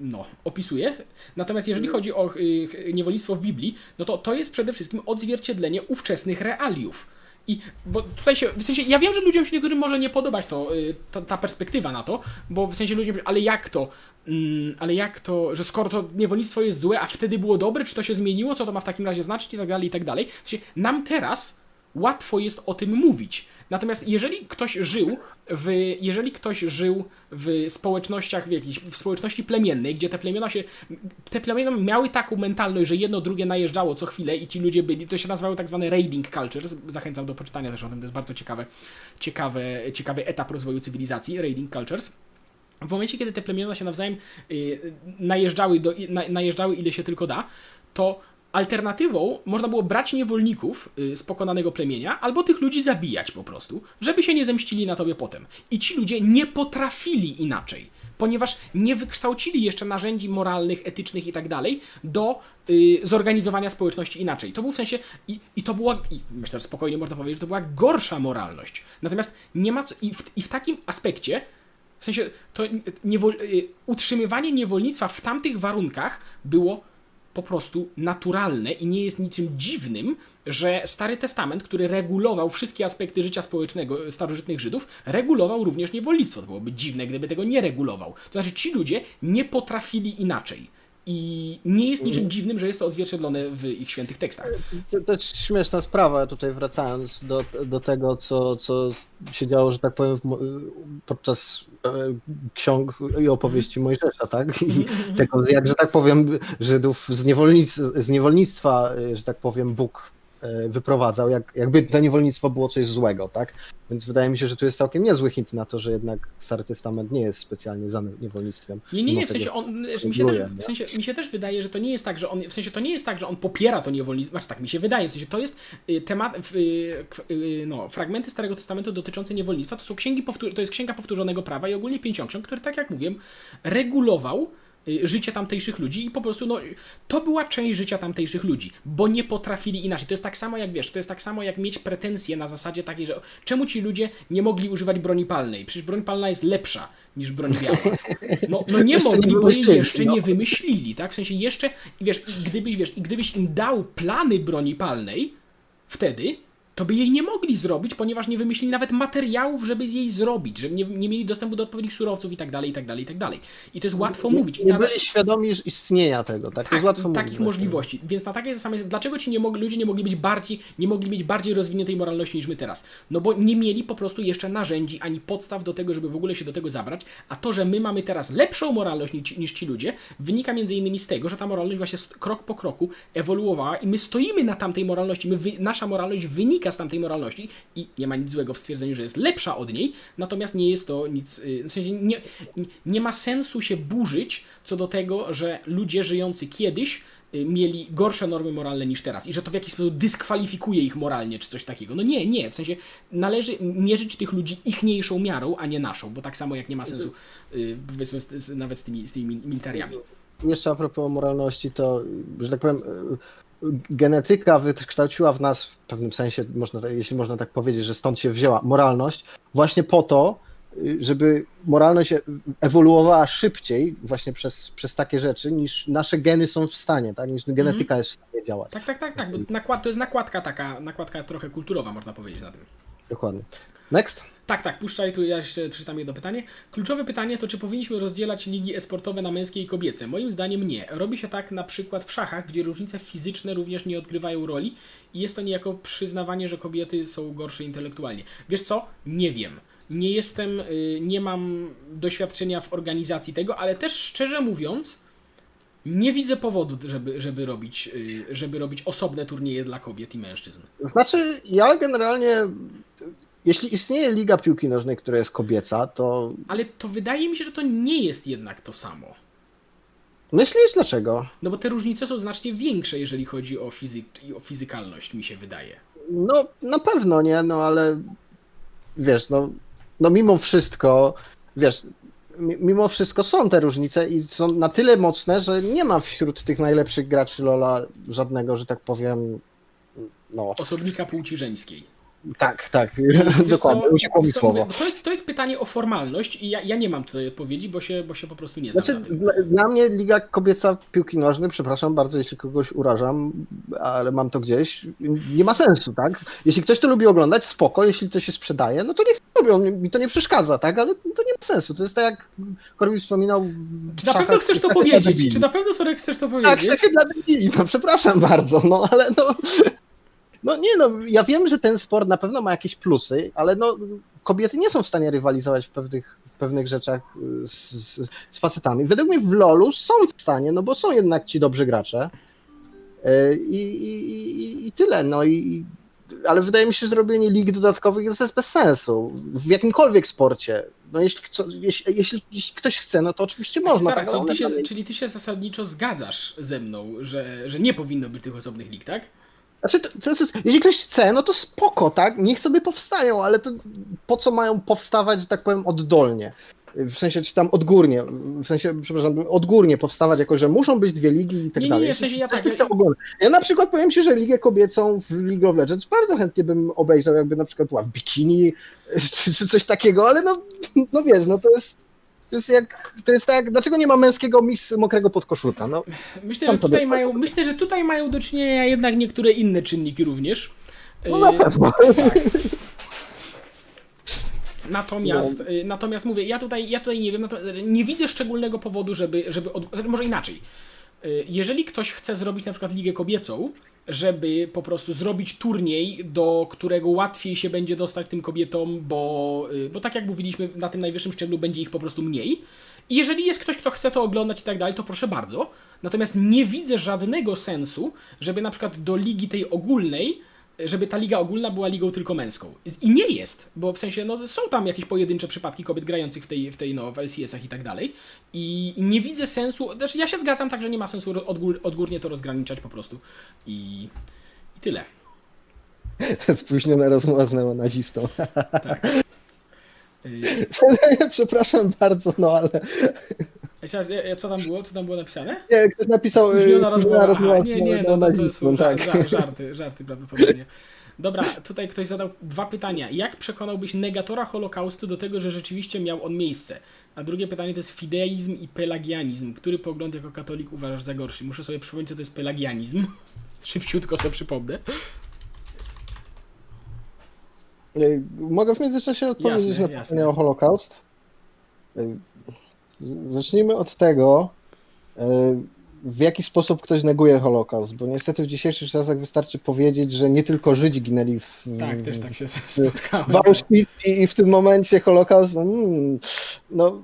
no, opisuje. Natomiast jeżeli chodzi o yy, niewolnictwo w Biblii, no to to jest przede wszystkim odzwierciedlenie ówczesnych realiów. I bo tutaj się, w sensie, ja wiem, że ludziom się niektórym może nie podobać to, ta, ta, perspektywa na to, bo w sensie ludzie, ale jak to, mm, ale jak to, że skoro to niewolnictwo jest złe, a wtedy było dobre, czy to się zmieniło, co to ma w takim razie znaczyć i tak dalej, i tak dalej. W sensie, nam teraz łatwo jest o tym mówić. Natomiast jeżeli ktoś żył w, jeżeli ktoś żył w społecznościach, w, jakiejś, w społeczności plemiennej, gdzie te plemiona się, te plemiona miały taką mentalność, że jedno drugie najeżdżało co chwilę i ci ludzie byli, to się nazywało tak zwane raiding cultures, zachęcam do poczytania też o tym, to jest bardzo ciekawe, ciekawe, ciekawy etap rozwoju cywilizacji, raiding cultures. W momencie, kiedy te plemiona się nawzajem y, najeżdżały, do, na, najeżdżały ile się tylko da, to Alternatywą można było brać niewolników y, z pokonanego plemienia, albo tych ludzi zabijać po prostu, żeby się nie zemścili na tobie potem. I ci ludzie nie potrafili inaczej, ponieważ nie wykształcili jeszcze narzędzi moralnych, etycznych i tak dalej do y, zorganizowania społeczności inaczej. To był w sensie, i, i to była, i myślę, że spokojnie można powiedzieć, że to była gorsza moralność. Natomiast nie ma co, i w, i w takim aspekcie, w sensie, to niewol, y, utrzymywanie niewolnictwa w tamtych warunkach było po prostu naturalne i nie jest niczym dziwnym, że Stary Testament, który regulował wszystkie aspekty życia społecznego starożytnych Żydów, regulował również niewolnictwo. To byłoby dziwne, gdyby tego nie regulował. To znaczy, ci ludzie nie potrafili inaczej. I nie jest niczym dziwnym, że jest to odzwierciedlone w ich świętych tekstach. To, to śmieszna sprawa, tutaj wracając do, do tego, co, co się działo, że tak powiem, podczas e, ksiąg i opowieści Mojżesza, tak? I tego, jak, że tak powiem, Żydów z, niewolnic, z niewolnictwa, e, że tak powiem, Bóg wyprowadzał, jak, jakby to niewolnictwo było coś złego, tak? Więc wydaje mi się, że tu jest całkiem niezły hint na to, że jednak Stary Testament nie jest specjalnie za niewolnictwem. Nie, nie, nie, w sensie on, mi się, też, w sensie, mi się też wydaje, że to nie jest tak, że on, w sensie to nie jest tak, że on popiera to niewolnictwo, znaczy tak mi się wydaje, w sensie to jest y, temat, y, y, no, fragmenty Starego Testamentu dotyczące niewolnictwa, to są księgi, to jest księga powtórzonego prawa i ogólnie pięciąksiąg, który, tak jak mówiłem, regulował życie tamtejszych ludzi i po prostu no, to była część życia tamtejszych ludzi, bo nie potrafili inaczej. To jest tak samo jak wiesz, to jest tak samo jak mieć pretensje na zasadzie takiej, że czemu ci ludzie nie mogli używać broni palnej? Przecież broń palna jest lepsza niż broń biała. No, no nie mogli, bo jej jeszcze nie wymyślili, tak? W sensie jeszcze, wiesz, gdybyś, wiesz, i gdybyś im dał plany broni palnej, wtedy to by jej nie mogli zrobić, ponieważ nie wymyślili nawet materiałów, żeby jej zrobić, że nie, nie mieli dostępu do odpowiednich surowców i tak dalej, i tak dalej, i tak dalej. I to jest łatwo nie, mówić. Nie, byli świadomi istnienia tego, tak? To jest tak, łatwo takich mówić. możliwości. Więc na takiej zasadzie, dlaczego ci nie mogli, ludzie nie mogli być bardziej, nie mogli mieć bardziej rozwiniętej moralności niż my teraz? No bo nie mieli po prostu jeszcze narzędzi ani podstaw do tego, żeby w ogóle się do tego zabrać, a to, że my mamy teraz lepszą moralność niż, niż ci ludzie, wynika między innymi z tego, że ta moralność właśnie krok po kroku ewoluowała i my stoimy na tamtej moralności, my, nasza moralność wynika z tamtej moralności i nie ma nic złego w stwierdzeniu, że jest lepsza od niej, natomiast nie jest to nic, y, w sensie nie, nie ma sensu się burzyć co do tego, że ludzie żyjący kiedyś y, mieli gorsze normy moralne niż teraz i że to w jakiś sposób dyskwalifikuje ich moralnie czy coś takiego. No nie, nie, w sensie należy mierzyć tych ludzi ichniejszą miarą, a nie naszą, bo tak samo jak nie ma sensu y, powiedzmy nawet z tymi, z tymi militariami. Jeszcze a propos moralności, to, że tak powiem, genetyka wykształciła w nas w pewnym sensie, można, jeśli można tak powiedzieć, że stąd się wzięła moralność, właśnie po to, żeby moralność ewoluowała szybciej właśnie przez, przez takie rzeczy, niż nasze geny są w stanie, tak? niż genetyka mm. jest w stanie działać. Tak, tak, tak, tak, bo nakład, to jest nakładka taka, nakładka trochę kulturowa, można powiedzieć na tym. Dokładnie. Next. Tak, tak, puszczaj, tu ja jeszcze czytam jedno pytanie. Kluczowe pytanie to, czy powinniśmy rozdzielać ligi esportowe na męskie i kobiece? Moim zdaniem nie. Robi się tak na przykład w szachach, gdzie różnice fizyczne również nie odgrywają roli i jest to niejako przyznawanie, że kobiety są gorsze intelektualnie. Wiesz co? Nie wiem. Nie jestem, y, nie mam doświadczenia w organizacji tego, ale też szczerze mówiąc, nie widzę powodu, żeby, żeby, robić, y, żeby robić osobne turnieje dla kobiet i mężczyzn. Znaczy, ja generalnie jeśli istnieje Liga Piłki Nożnej, która jest kobieca, to. Ale to wydaje mi się, że to nie jest jednak to samo. Myślisz dlaczego? No bo te różnice są znacznie większe, jeżeli chodzi o, fizyk, o fizykalność, mi się wydaje. No, na pewno nie, no ale wiesz, no, no mimo wszystko, wiesz, mimo wszystko są te różnice i są na tyle mocne, że nie ma wśród tych najlepszych graczy Lola żadnego, że tak powiem, no. Osobnika płci żeńskiej. Tak, tak, Wiesz dokładnie, co, uciekło mi co, słowo. To jest, to jest pytanie o formalność i ja, ja nie mam tutaj odpowiedzi, bo się, bo się po prostu nie znam. Znaczy, dla, dla mnie Liga Kobieca Piłki Nożnej, przepraszam bardzo, jeśli kogoś urażam, ale mam to gdzieś, nie ma sensu, tak? Jeśli ktoś to lubi oglądać, spoko, jeśli to się sprzedaje, no to niech robią, mi to nie przeszkadza, tak? Ale to nie ma sensu, to jest tak jak Korwin wspominał... Czy na pewno chcesz to powiedzieć? Czy na pewno Sorek chcesz to Tak, powiedzieć? szachy dla debili, no przepraszam bardzo, no ale no... No nie no, ja wiem, że ten sport na pewno ma jakieś plusy, ale no kobiety nie są w stanie rywalizować w pewnych, w pewnych rzeczach y, z, z, z facetami. Według mnie w LoLu są w stanie, no bo są jednak ci dobrzy gracze. Y, I, i, i, i tyle, no i... Ale wydaje mi się, że zrobienie lig dodatkowych to jest bez sensu. W jakimkolwiek sporcie. No jeśli, jeśli, jeśli, jeśli ktoś chce, no to oczywiście można. Zaraz, tak, czyli, ty się, czyli ty się zasadniczo zgadzasz ze mną, że, że nie powinno być tych osobnych lig, tak? Znaczy, to, to jest, jeśli ktoś chce, no to spoko, tak? Niech sobie powstają, ale to po co mają powstawać, że tak powiem, oddolnie? W sensie, czy tam odgórnie, w sensie, przepraszam, odgórnie powstawać jako, że muszą być dwie ligi i tak Nie, nie, dalej. nie, w sensie ja tak- ogląda. Ja na przykład powiem Ci, że ligę kobiecą w League of Legends bardzo chętnie bym obejrzał, jakby na przykład była w bikini, czy, czy coś takiego, ale no, no wiesz, no to jest, to jest jak, to jest tak, dlaczego nie ma męskiego miss mokrego podkoszulka, no. Myślę, że tutaj mają, myślę, że tutaj mają do czynienia jednak niektóre inne czynniki również. No Y, na pewno. Natomiast, No. y, natomiast mówię, ja tutaj, ja tutaj nie wiem, nie widzę szczególnego powodu, żeby, żeby od, może inaczej. Y, Jeżeli ktoś chce zrobić na przykład ligę kobiecą, żeby po prostu zrobić turniej, do którego łatwiej się będzie dostać tym kobietom, bo, y, bo tak jak mówiliśmy, na tym najwyższym szczeblu będzie ich po prostu mniej. Jeżeli jest ktoś, kto chce to oglądać i tak dalej, to proszę bardzo. Natomiast nie widzę żadnego sensu, żeby na przykład do ligi tej ogólnej żeby ta liga ogólna była ligą tylko męską. I nie jest, bo w sensie no, są tam jakieś pojedyncze przypadki kobiet grających w tej, w tej no, w LCS-ach i tak dalej. I nie widzę sensu, znaczy ja się zgadzam tak, że nie ma sensu odgór, odgórnie to rozgraniczać po prostu. I, i tyle. Spóźniona rozmowa z neonazistą. Tak. Y, Przepraszam bardzo, no ale Co tam było? Co tam było napisane? nie, ktoś napisał y, Spóźniona spóźniona rozmowa. Aha, nie, nie, no, no to neonazistą, są tak. żar, żarty, żarty prawdopodobnie. Dobra, tutaj ktoś zadał dwa pytania. Jak przekonałbyś negatora Holokaustu do tego, że rzeczywiście miał on miejsce? A drugie pytanie to jest fideizm i pelagianizm. Który pogląd jako katolik uważasz za gorszy? Muszę sobie przypomnieć, co to jest pelagianizm. Szybciutko sobie przypomnę. Y, Mogę w międzyczasie odpowiedzieć Jasne, na pytanie o Holokaust? Zacznijmy od tego, y, w jaki sposób ktoś neguje Holokaust, bo niestety w dzisiejszych czasach wystarczy powiedzieć, że nie tylko Żydzi ginęli w, Tak, też tak się spotkałem. w Auschwitz i, w tym momencie Holokaust, no, mm, no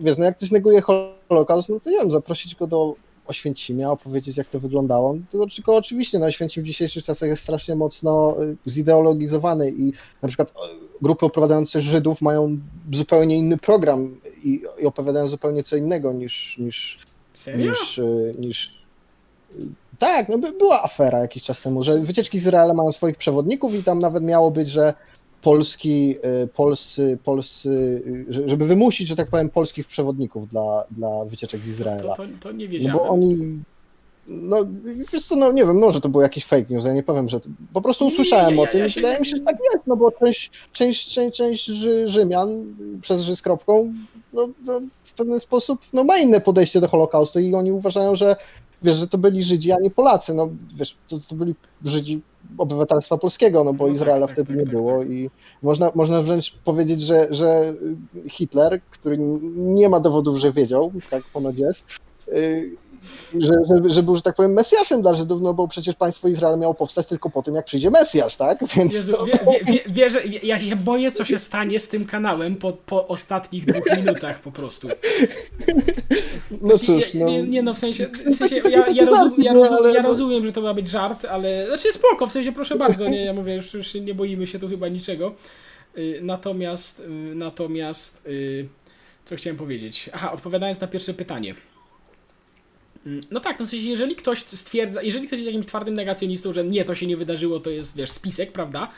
wiesz, no jak ktoś neguje Holokaust, no to nie wiem, zaprosić go do Oświęcimia, opowiedzieć jak to wyglądało, tylko, tylko oczywiście no, Oświęcim w dzisiejszych czasach jest strasznie mocno y, zideologizowany i na przykład y, grupy opowiadające Żydów mają zupełnie inny program i, i opowiadają zupełnie co innego niż, niż, Serio? niż, y, niż tak, no by, była afera jakiś czas temu, że wycieczki z Izraela mają swoich przewodników i tam nawet miało być, że polski, y, polscy, polscy, że- żeby wymusić, że tak powiem, polskich przewodników dla, dla wycieczek z Izraela. To, to, to nie No wiedziałem. bo oni, no wiesz co, no nie wiem, może to był jakiś fake news, ja nie powiem, że to, po prostu Nie, nie, usłyszałem nie, o ja- tym ja i się wydaje nie- mi się, że tak jest, no bo część, część, część, część Rzy, Rzymian przez Ży z kropką, no, no w pewien sposób, no ma inne podejście do Holokaustu i oni uważają, że wiesz, że to byli Żydzi, a nie Polacy, no wiesz, to, to byli Żydzi obywatelstwa polskiego, no bo No tak, Izraela tak, wtedy tak, nie tak, było tak. i można, można wręcz powiedzieć, że, że Hitler, który nie ma dowodów, że wiedział, tak ponoć jest, y, że, że, że był, że tak powiem, Mesjaszem dla Żydów, no bo przecież państwo Izrael miało powstać tylko po tym, jak przyjdzie Mesjasz, tak? Więc Jezu, no, wie, wie, wie, wie- ja się boję, co się stanie z tym kanałem po, po ostatnich dwóch minutach po prostu. no cóż, nie, no. nie, nie no, w sensie, w sensie ja, ja, rozum, ja, No, rozum, ja rozumiem, że to ma być żart, ale znaczy spoko, w sensie proszę bardzo, nie, ja mówię, już, już nie boimy się tu chyba niczego. Y, Natomiast, y, natomiast, y, co chciałem powiedzieć? Aha, odpowiadając na pierwsze pytanie. Mm, No tak, no w sensie, jeżeli ktoś stwierdza, jeżeli ktoś jest jakimś twardym negacjonistą, że nie, to się nie wydarzyło, to jest, wiesz, spisek, prawda?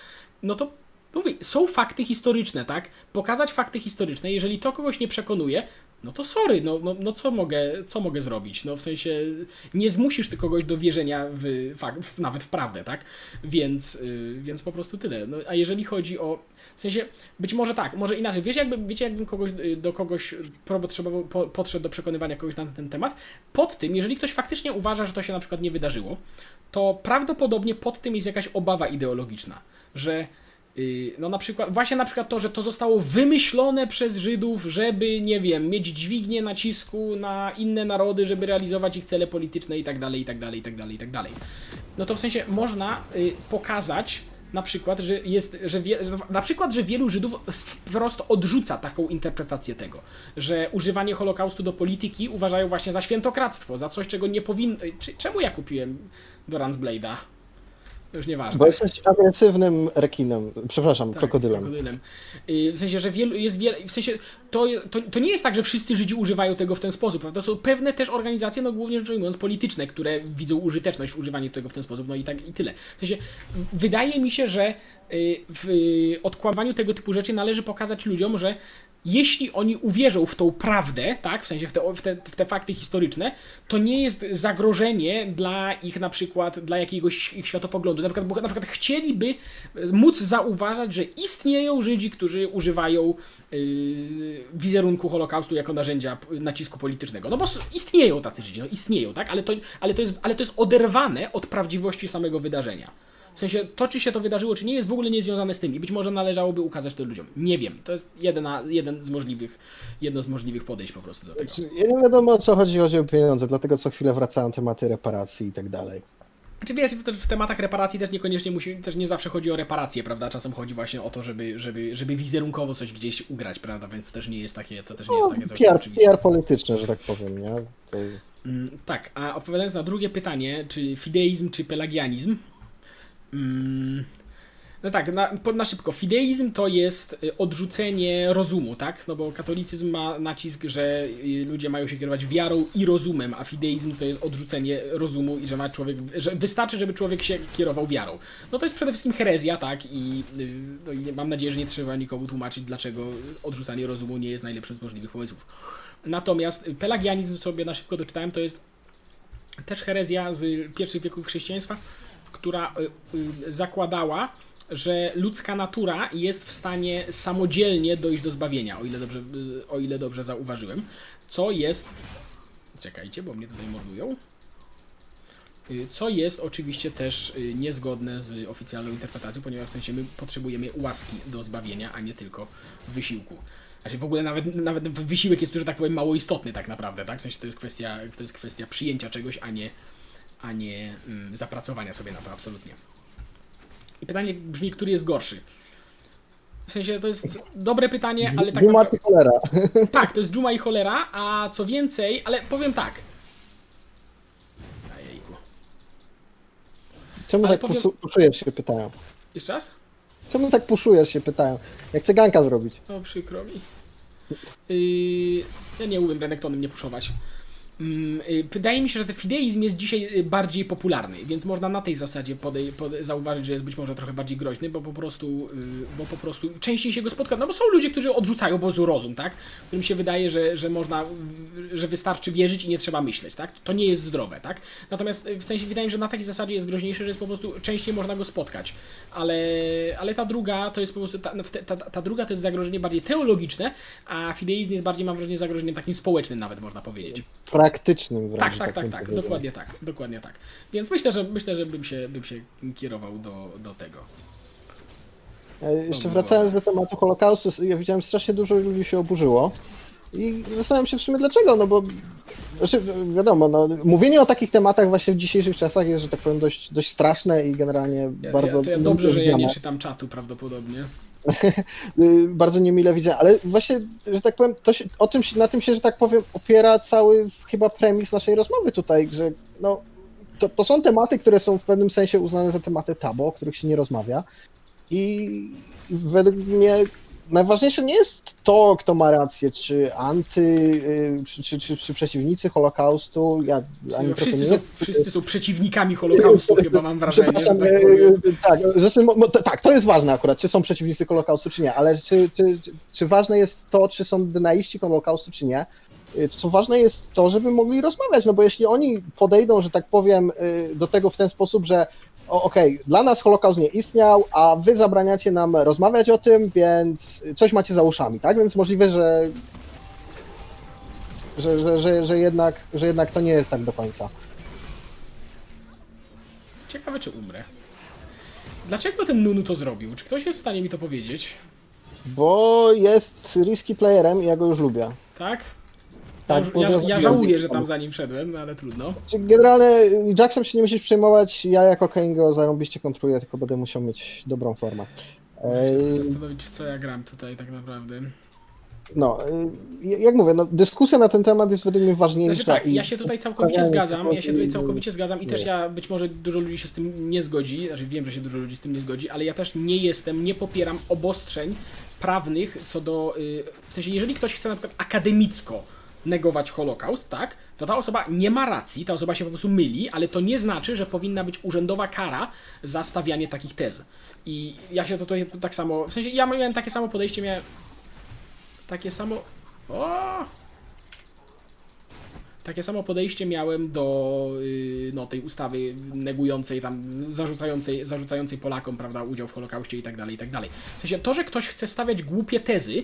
No to mówię, są fakty historyczne, tak? Pokazać fakty historyczne, jeżeli to kogoś nie przekonuje, no to sorry, no, no, no co, mogę, co mogę zrobić? No w sensie nie zmusisz ty kogoś do wierzenia w, fakt, nawet w prawdę, tak? Więc, yy, więc po prostu tyle. No, a jeżeli chodzi o. W sensie, być może tak, może inaczej. Wiecie, jakby, wiecie jakbym kogoś, y, do kogoś potrzebował, po, podszedł do przekonywania kogoś na ten temat? Pod tym, jeżeli ktoś faktycznie uważa, że to się na przykład nie wydarzyło, to prawdopodobnie pod tym jest jakaś obawa ideologiczna, że y, no na przykład, właśnie na przykład to, że to zostało wymyślone przez Żydów, żeby, nie wiem, mieć dźwignię nacisku na inne narody, żeby realizować ich cele polityczne i tak dalej, i tak dalej, i tak dalej, i tak dalej. No to w sensie można y, pokazać na przykład, że jest, że wie, na przykład, że wielu Żydów wprost odrzuca taką interpretację tego, że używanie Holokaustu do polityki uważają właśnie za świętokradztwo, za coś, czego nie powinno... Czemu ja kupiłem do Ransblade'a? Już nieważne. Bo jesteś agresywnym rekinem, przepraszam, Tak, krokodylem. krokodylem. W sensie, że wielu, jest wiele, w sensie, to, to, to nie jest tak, że wszyscy Żydzi używają tego w ten sposób, prawda? To są pewne też organizacje, no głównie rzecz ujmując polityczne, które widzą użyteczność w używaniu tego w ten sposób, no i tak i tyle. W sensie, wydaje mi się, że y, w odkłamywaniu tego typu rzeczy należy pokazać ludziom, że jeśli oni uwierzą w tą prawdę, tak, w sensie w te, w, te, w te fakty historyczne, to nie jest zagrożenie dla ich na przykład, dla jakiegoś ich światopoglądu. Na przykład, na przykład chcieliby móc zauważać, że istnieją Żydzi, którzy używają yy, wizerunku Holokaustu jako narzędzia nacisku politycznego. No bo istnieją tacy Żydzi, no istnieją, tak, ale to, ale to, jest, ale to jest oderwane od prawdziwości samego wydarzenia. W sensie to, czy się to wydarzyło, czy nie, jest w ogóle niezwiązane z tym i być może należałoby ukazać to ludziom. Nie wiem. To jest jedna, jeden z możliwych, jedno z możliwych podejść po prostu do tego. Znaczy, Ja nie wiadomo o co chodzi, chodzi o pieniądze, dlatego co chwilę wracają tematy reparacji i tak dalej. Znaczy wiesz, w, w tematach reparacji też niekoniecznie musi, też nie zawsze chodzi o reparacje, prawda? Czasem chodzi właśnie o to, żeby, żeby, żeby wizerunkowo coś gdzieś ugrać, prawda? Więc to też nie jest takie, to też nie jest No, takie całkiem PR, oczywiste. PR polityczne, że tak powiem, nie? To... Mm, tak, a odpowiadając na drugie pytanie, czy fideizm, czy pelagianizm. Mm, no tak, na, na szybko. Fideizm to jest y, odrzucenie rozumu, tak? No bo katolicyzm ma nacisk, że y, ludzie mają się kierować wiarą i rozumem, a fideizm to jest odrzucenie rozumu i że ma człowiek, że wystarczy, żeby człowiek się kierował wiarą. No to jest przede wszystkim herezja, tak? I, y, no i mam nadzieję, że nie trzeba nikomu tłumaczyć, dlaczego odrzucanie rozumu nie jest najlepszym z możliwych pomysłów. Natomiast pelagianizm sobie na szybko doczytałem, to jest też herezja z pierwszych wieków chrześcijaństwa, która y, y, zakładała, że ludzka natura jest w stanie samodzielnie dojść do zbawienia, o ile dobrze, y, o ile dobrze zauważyłem, co jest... Czekajcie, bo mnie tutaj mordują. Co jest oczywiście też niezgodne z oficjalną interpretacją, ponieważ w sensie my potrzebujemy łaski do zbawienia, a nie tylko wysiłku. Znaczy w ogóle nawet, nawet wysiłek jest tu, że tak powiem, mało istotny tak naprawdę, tak? W sensie to jest kwestia, to jest kwestia przyjęcia czegoś, a nie, a nie mm, zapracowania sobie na to absolutnie. I pytanie brzmi, który jest gorszy? W sensie to jest dobre pytanie, ale tak naprawdę, czy cholera? tak, to jest dżuma i cholera, a co więcej, ale powiem tak. Ejejku. Czemu Ale tak powiem- puszujesz się, pytają. Jeszcze raz? Czemu tak puszujesz się, pytają. Jak chcę ganka zrobić. O, przykro mi. Yy, ja nie umiem Renektonem nie puszować. Mm, yy, wydaje mi się, że ten fideizm jest dzisiaj yy, bardziej popularny, więc można na tej zasadzie podej- pode- zauważyć, że jest być może trochę bardziej groźny, bo po prostu, yy, bo po prostu częściej się go spotka. No bo są ludzie, którzy odrzucają prostu rozum, tak? Którym się wydaje, że, że można, że wystarczy wierzyć i nie trzeba myśleć, tak? To nie jest zdrowe, tak? Natomiast w sensie wydaje mi się, że na takiej zasadzie jest groźniejszy, że jest po prostu częściej można go spotkać. Ale, ale ta druga to jest po prostu, ta, ta, ta, druga to jest zagrożenie bardziej teologiczne, a fideizm jest bardziej, mam wrażenie, zagrożeniem takim społecznym nawet można powiedzieć. Praktycznym wręcz. Tak, tak, tak, tak, powiedział. dokładnie tak, dokładnie tak. Więc myślę, że myślę, że bym się, bym się kierował do, do tego. E, Jeszcze Dobra. wracając do tematu Holokaustu, ja widziałem strasznie dużo ludzi się oburzyło i zastanawiam się w sumie dlaczego, no bo znaczy, wiadomo, no, mówienie o takich tematach właśnie w dzisiejszych czasach jest, że tak powiem, dość, dość straszne i generalnie Ja, bardzo ja, to ja dobrze, że ja nie czytam czatu prawdopodobnie. Y, bardzo niemile widzę, ale właśnie, że tak powiem, się, o tym, na tym się, że tak powiem, opiera cały chyba premis naszej rozmowy tutaj, że no, to, to są tematy, które są w pewnym sensie uznane za tematy tabu, o których się nie rozmawia. I według mnie najważniejsze nie jest to, kto ma rację, czy anty, y, czy, czy, czy, czy przeciwnicy Holokaustu. Ja ani Wszyscy nie są, wszyscy są przeciwnikami Holokaustu, chyba mam wrażenie. Że Przepraszam, tak powiem. tak, zresztą, tak, to jest ważne akurat, czy są przeciwnicy Holokaustu, czy nie, ale czy, czy, czy, czy ważne jest to, czy są dynaiści Holokaustu, czy nie. Y, Co ważne jest to, żeby mogli rozmawiać, no bo jeśli oni podejdą, że tak powiem, y, do tego w ten sposób, że o, okej, dla nas Holokaust nie istniał, a wy zabraniacie nam rozmawiać o tym, więc coś macie za uszami, tak? Więc możliwe, że że, że, że, że, jednak, że jednak to nie jest tak do końca. Ciekawe, czy umrę. Dlaczego ten Nunu to zrobił? Czy ktoś jest w stanie mi to powiedzieć? Bo jest risky playerem i ja go już lubię. Tak? Tak, ja, ja, żałuję, że tam za nim szedłem, no ale trudno. Generalnie Jacksem się nie musisz przejmować, ja jako Kane go zarąbiście kontruję, tylko będę musiał mieć dobrą formę. Muszę się zastanowić, w co ja gram tutaj tak naprawdę. No, y, jak mówię, no, dyskusja na ten temat jest według mnie ważniejsza. Znaczy tak, i ja się tutaj całkowicie zgadzam, ja się tutaj tego- całkowicie zgadzam i też ja, być może dużo ludzi się z tym nie zgodzi, znaczy wiem, że się dużo ludzi z tym nie zgodzi, ale ja też nie jestem, nie popieram obostrzeń prawnych co do, y, w sensie jeżeli ktoś chce na przykład akademicko negować Holokaust, tak, to ta osoba nie ma racji, ta osoba się po prostu myli, ale to nie znaczy, że powinna być urzędowa kara za stawianie takich tez. I ja się tutaj tak samo, w sensie ja miałem takie samo podejście, miałem takie samo... O! Takie samo podejście miałem do y, no, tej ustawy negującej, tam zarzucającej, zarzucającej Polakom prawda, udział w Holokauście i tak dalej, i tak dalej. W sensie to, że ktoś chce stawiać głupie tezy,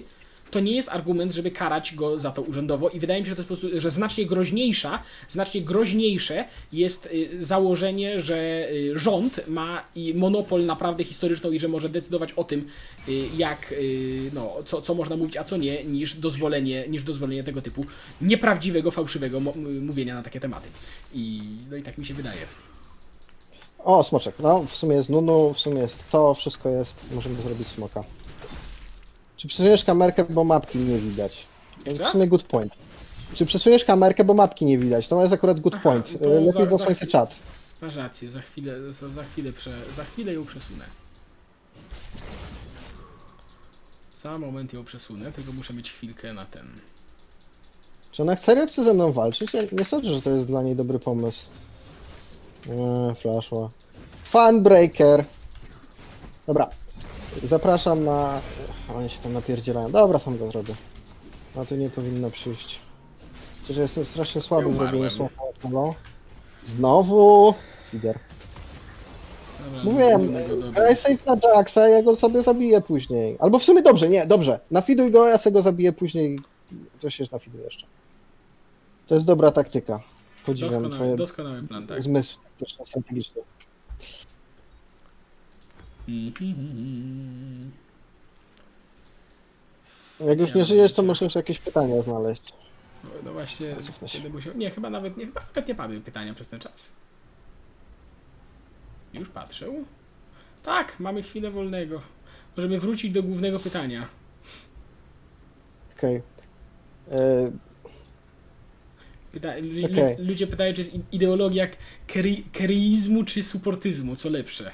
to nie jest argument, żeby karać go za to urzędowo i wydaje mi się, że to jest po prostu, że znacznie groźniejsza, znacznie groźniejsze jest y, założenie, że y, rząd ma monopol naprawdę historyczną i że może decydować o tym, y, jak, no, co, co można mówić, a co nie, niż dozwolenie, niż dozwolenie tego typu nieprawdziwego, fałszywego mówienia na takie tematy. I, no i tak mi się wydaje. O, smoczek, no w sumie jest Nunu, w sumie jest to, wszystko jest, możemy zrobić smoka. Czy przesuniesz kamerkę, bo mapki nie widać? W raz? sumie good point. Czy przesuniesz kamerkę, bo mapki nie widać? To jest akurat good Aha, point. to Lepiej za- za zasłoń sobie chwilę. czat. Masz rację, za chwilę, za, za, chwilę, prze, za chwilę ją przesunę. Za moment ją przesunę, tylko muszę mieć chwilkę na ten. Czy ona serio chce ze mną walczyć? Ja nie sądzę, że to jest dla niej dobry pomysł. Eee, flashła. Funbreaker. Dobra. Zapraszam na... Oni się tam napierdzielają. Dobra, sam go zrobię. A tu nie powinno przyjść. Przecież jestem strasznie słaby w robieniu słowa. Znowu... Dobra, Mówiłem, zrobimy go, dobra. graj safe na Jacksa, ja go sobie zabiję później. Albo w sumie dobrze, nie, dobrze. Nafiduj go, ja sobie go zabiję później. Coś się nafiduj jeszcze. To jest dobra taktyka. Podziwiam Doskonały, twoje doskonały plan, tak. zmysł taktyczno-strategiczny. Mhm. Jak już Ja nie żyjesz, to musisz jakieś pytania znaleźć. No, no właśnie, kiedy musiał... Nie, chyba nawet nie, chyba nawet nie padły pytania przez ten czas. Już patrzę. Tak, mamy chwilę wolnego. Możemy wrócić do głównego pytania. Okej. E, Pyta... lu- Ludzie pytają, czy jest ideologia keryizmu czy supportyzmu, co lepsze.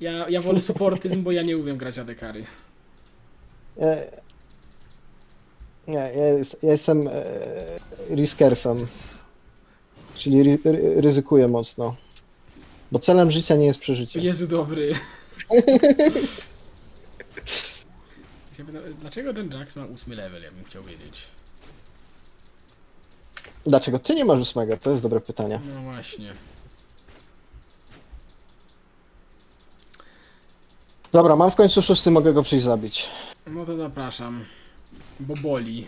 Ja, ja wolę supportyzm, bo ja nie umiem grać adekary. Nie, ja, jest, ja jestem e, riskersem. Czyli ry, ry, ryzykuję mocno. Bo celem życia nie jest przeżycie. Jezu dobry. Dlaczego ten Jax ma ósmy level, ja bym chciał wiedzieć. Dlaczego ty nie masz ósmego? To jest dobre pytanie. No właśnie. Dobra, mam w końcu szósty, mogę go przyjść zabić. No to zapraszam. Bo boli.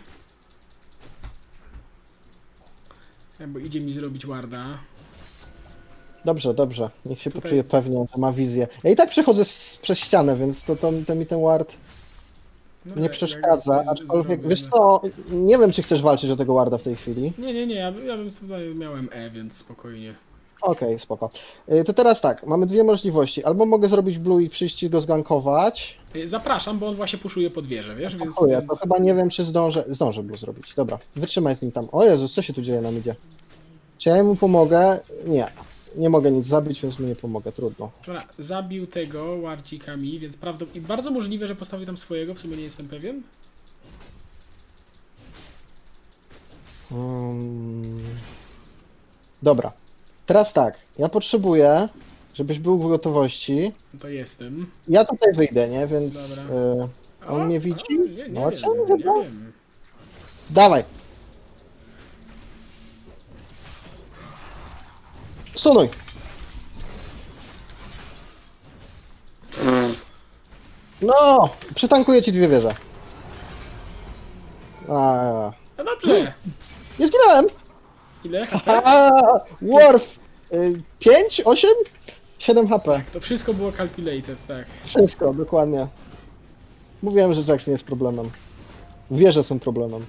Bo idzie mi zrobić warda. Dobrze, dobrze. Niech się Tutaj- poczuje pewnie, że ma wizję. Ja i tak przechodzę z, przez ścianę, więc to, to, to mi ten ward No, nie jak- przeszkadza. jak Aczkolwiek, zrobię, wiesz no. co, nie wiem, czy chcesz walczyć o tego warda w tej chwili. Nie, nie, nie, ja, ja bym sobie miałem E, więc spokojnie. Okej, spoko. Y, To teraz tak, mamy dwie możliwości. Albo mogę zrobić blue i przyjść i go zgankować. Y, Zapraszam, bo on właśnie puszuje pod wieżę, wiesz, więc... Dziękuję, więc... to chyba nie wiem, czy zdążę. Zdążę blue zrobić. Dobra, wytrzymaj z nim tam. O Jezus, co się tu dzieje nam idzie? Czy ja mu pomogę? Nie. nie mogę nic zabić, więc mu nie pomogę, trudno. Dobra, zabił tego Wardzikami, więc prawdą... I bardzo możliwe, że postawił tam swojego, w sumie nie jestem pewien. Um... Dobra. Teraz tak, ja potrzebuję, żebyś był w gotowości. No to jestem. Ja tutaj wyjdę, nie? Więc Dobra. e, On mnie widzi? Nie, nie, No, wiem, czemu nie, chyba? nie wiem. dawaj. Stunuj. No, przytankuję ci dwie wieże. A, No dobrze. nie zginąłem. Ile HP? A, Worf. 5, 8, 7 HP. To wszystko było calculated, tak. Wszystko, dokładnie. Mówiłem, że nie jest problemem. Wieże są problemem.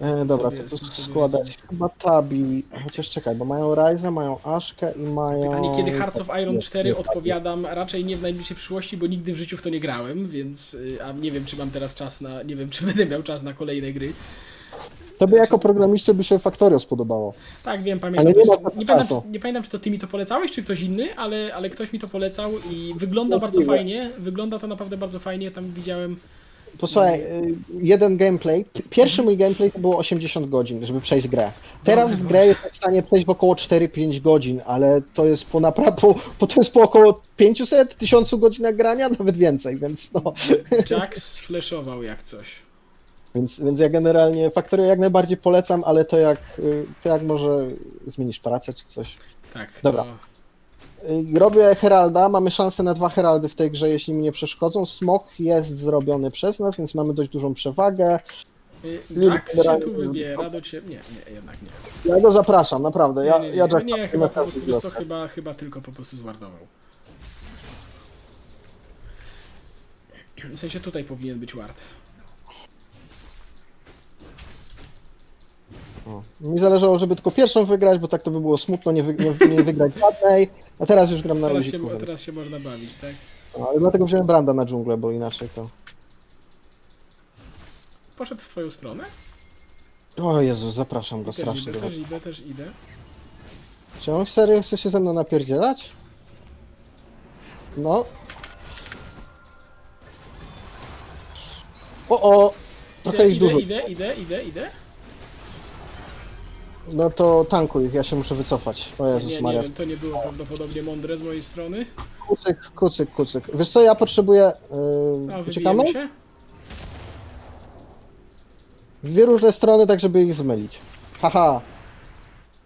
No, E, dobra, tym tu sobie składać chyba Tabi. Chociaż czekaj, bo mają Ryza, mają Aszkę i mają... Pytanie, kiedy Hearts of Iron Nie, 4 nie, odpowiadam raczej nie w najbliższej przyszłości, bo nigdy w życiu w to nie grałem, więc y, a nie wiem czy mam teraz czas na, nie wiem czy będę miał czas na kolejne gry. Tobie jako programiście by się Factorio spodobało. Tak, wiem, pamiętam. Ale nie ma nie, pamiętam nie pamiętam, czy to ty mi to polecałeś, czy ktoś inny, ale, ale ktoś mi to polecał i wygląda bardzo fajnie. Wygląda to naprawdę bardzo fajnie. Tam widziałem. Posłuchaj, y, jeden gameplay. Pierwszy mój gameplay to było 80 godzin, żeby przejść grę. Teraz Dobry w grę jestem w stanie przejść w około 4-5 godzin, ale to jest po naprawdę, po, po to jest po około 500 1000 godzinach grania, nawet więcej, więc no. Jax sflashował jak coś. Więc, więc ja generalnie Factorio jak najbardziej polecam, ale to jak, y, to jak może zmienisz pracę czy coś. Tak. Dobra. To... Y, Robię Heralda, mamy szansę na dwa Heraldy w tej grze, jeśli mi nie przeszkodzą. Smok jest zrobiony przez nas, więc mamy dość dużą przewagę. Y, Nie, Jax się tu wybiera do ciebie. Nie, nie, jednak nie. Ja go zapraszam, naprawdę. Ja, nie, nie, ja nie, Jacka nie, na chyba po prostu, wiesz co, chyba, chyba tylko po prostu zwardował. W sensie tutaj powinien być ward. O. Mi zależało, żeby tylko pierwszą wygrać, bo tak to by było smutno nie, wy, nie, nie wygrać żadnej. A teraz już gram na Teraz się, luziku. Więc... teraz się można bawić, tak? No, ale dlatego wziąłem Branda na dżunglę, bo inaczej to... Poszedł w twoją stronę? O Jezus, zapraszam go Też strasznie. idę, też idę, też idę. Czy on serio chce się ze mną napierdzielać? No. O, o! Trochę Idę, ich dużo. idę, idę, idę, idę. No to tankuj ich, ja się muszę wycofać. O Jezus Nie, nie Maria. wiem, to nie było prawdopodobnie mądre z mojej strony. Kucyk, kucyk, kucyk. Wiesz co, ja potrzebuję... Yy, uciekamy? wybijemy się. W dwie różne strony, tak żeby ich zmylić. Haha.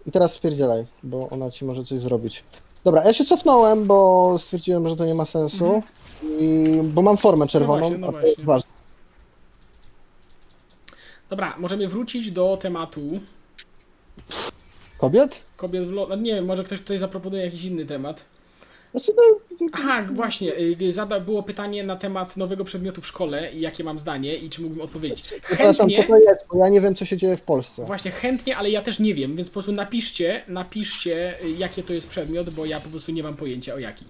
I teraz spierdzielaj, bo ona ci może coś zrobić. Dobra, ja się cofnąłem, bo stwierdziłem, że to nie ma sensu. I, bo mam formę czerwoną, Mhm. No właśnie, no a to jest właśnie. ważne. Dobra, możemy wrócić do tematu Kobiet? kobiet w lo... no Nie wiem, może ktoś tutaj zaproponuje jakiś inny temat. Znaczy, no, Aha, właśnie, y, zada, było pytanie na temat nowego przedmiotu w szkole i jakie mam zdanie i czy mógłbym odpowiedzieć. przepraszam, co Chętnie, to jest, bo ja nie wiem, co się dzieje w Polsce. właśnie chętnie, ale ja też nie wiem, więc po prostu napiszcie, napiszcie y, jakie to jest przedmiot, bo ja po prostu nie mam pojęcia o jaki.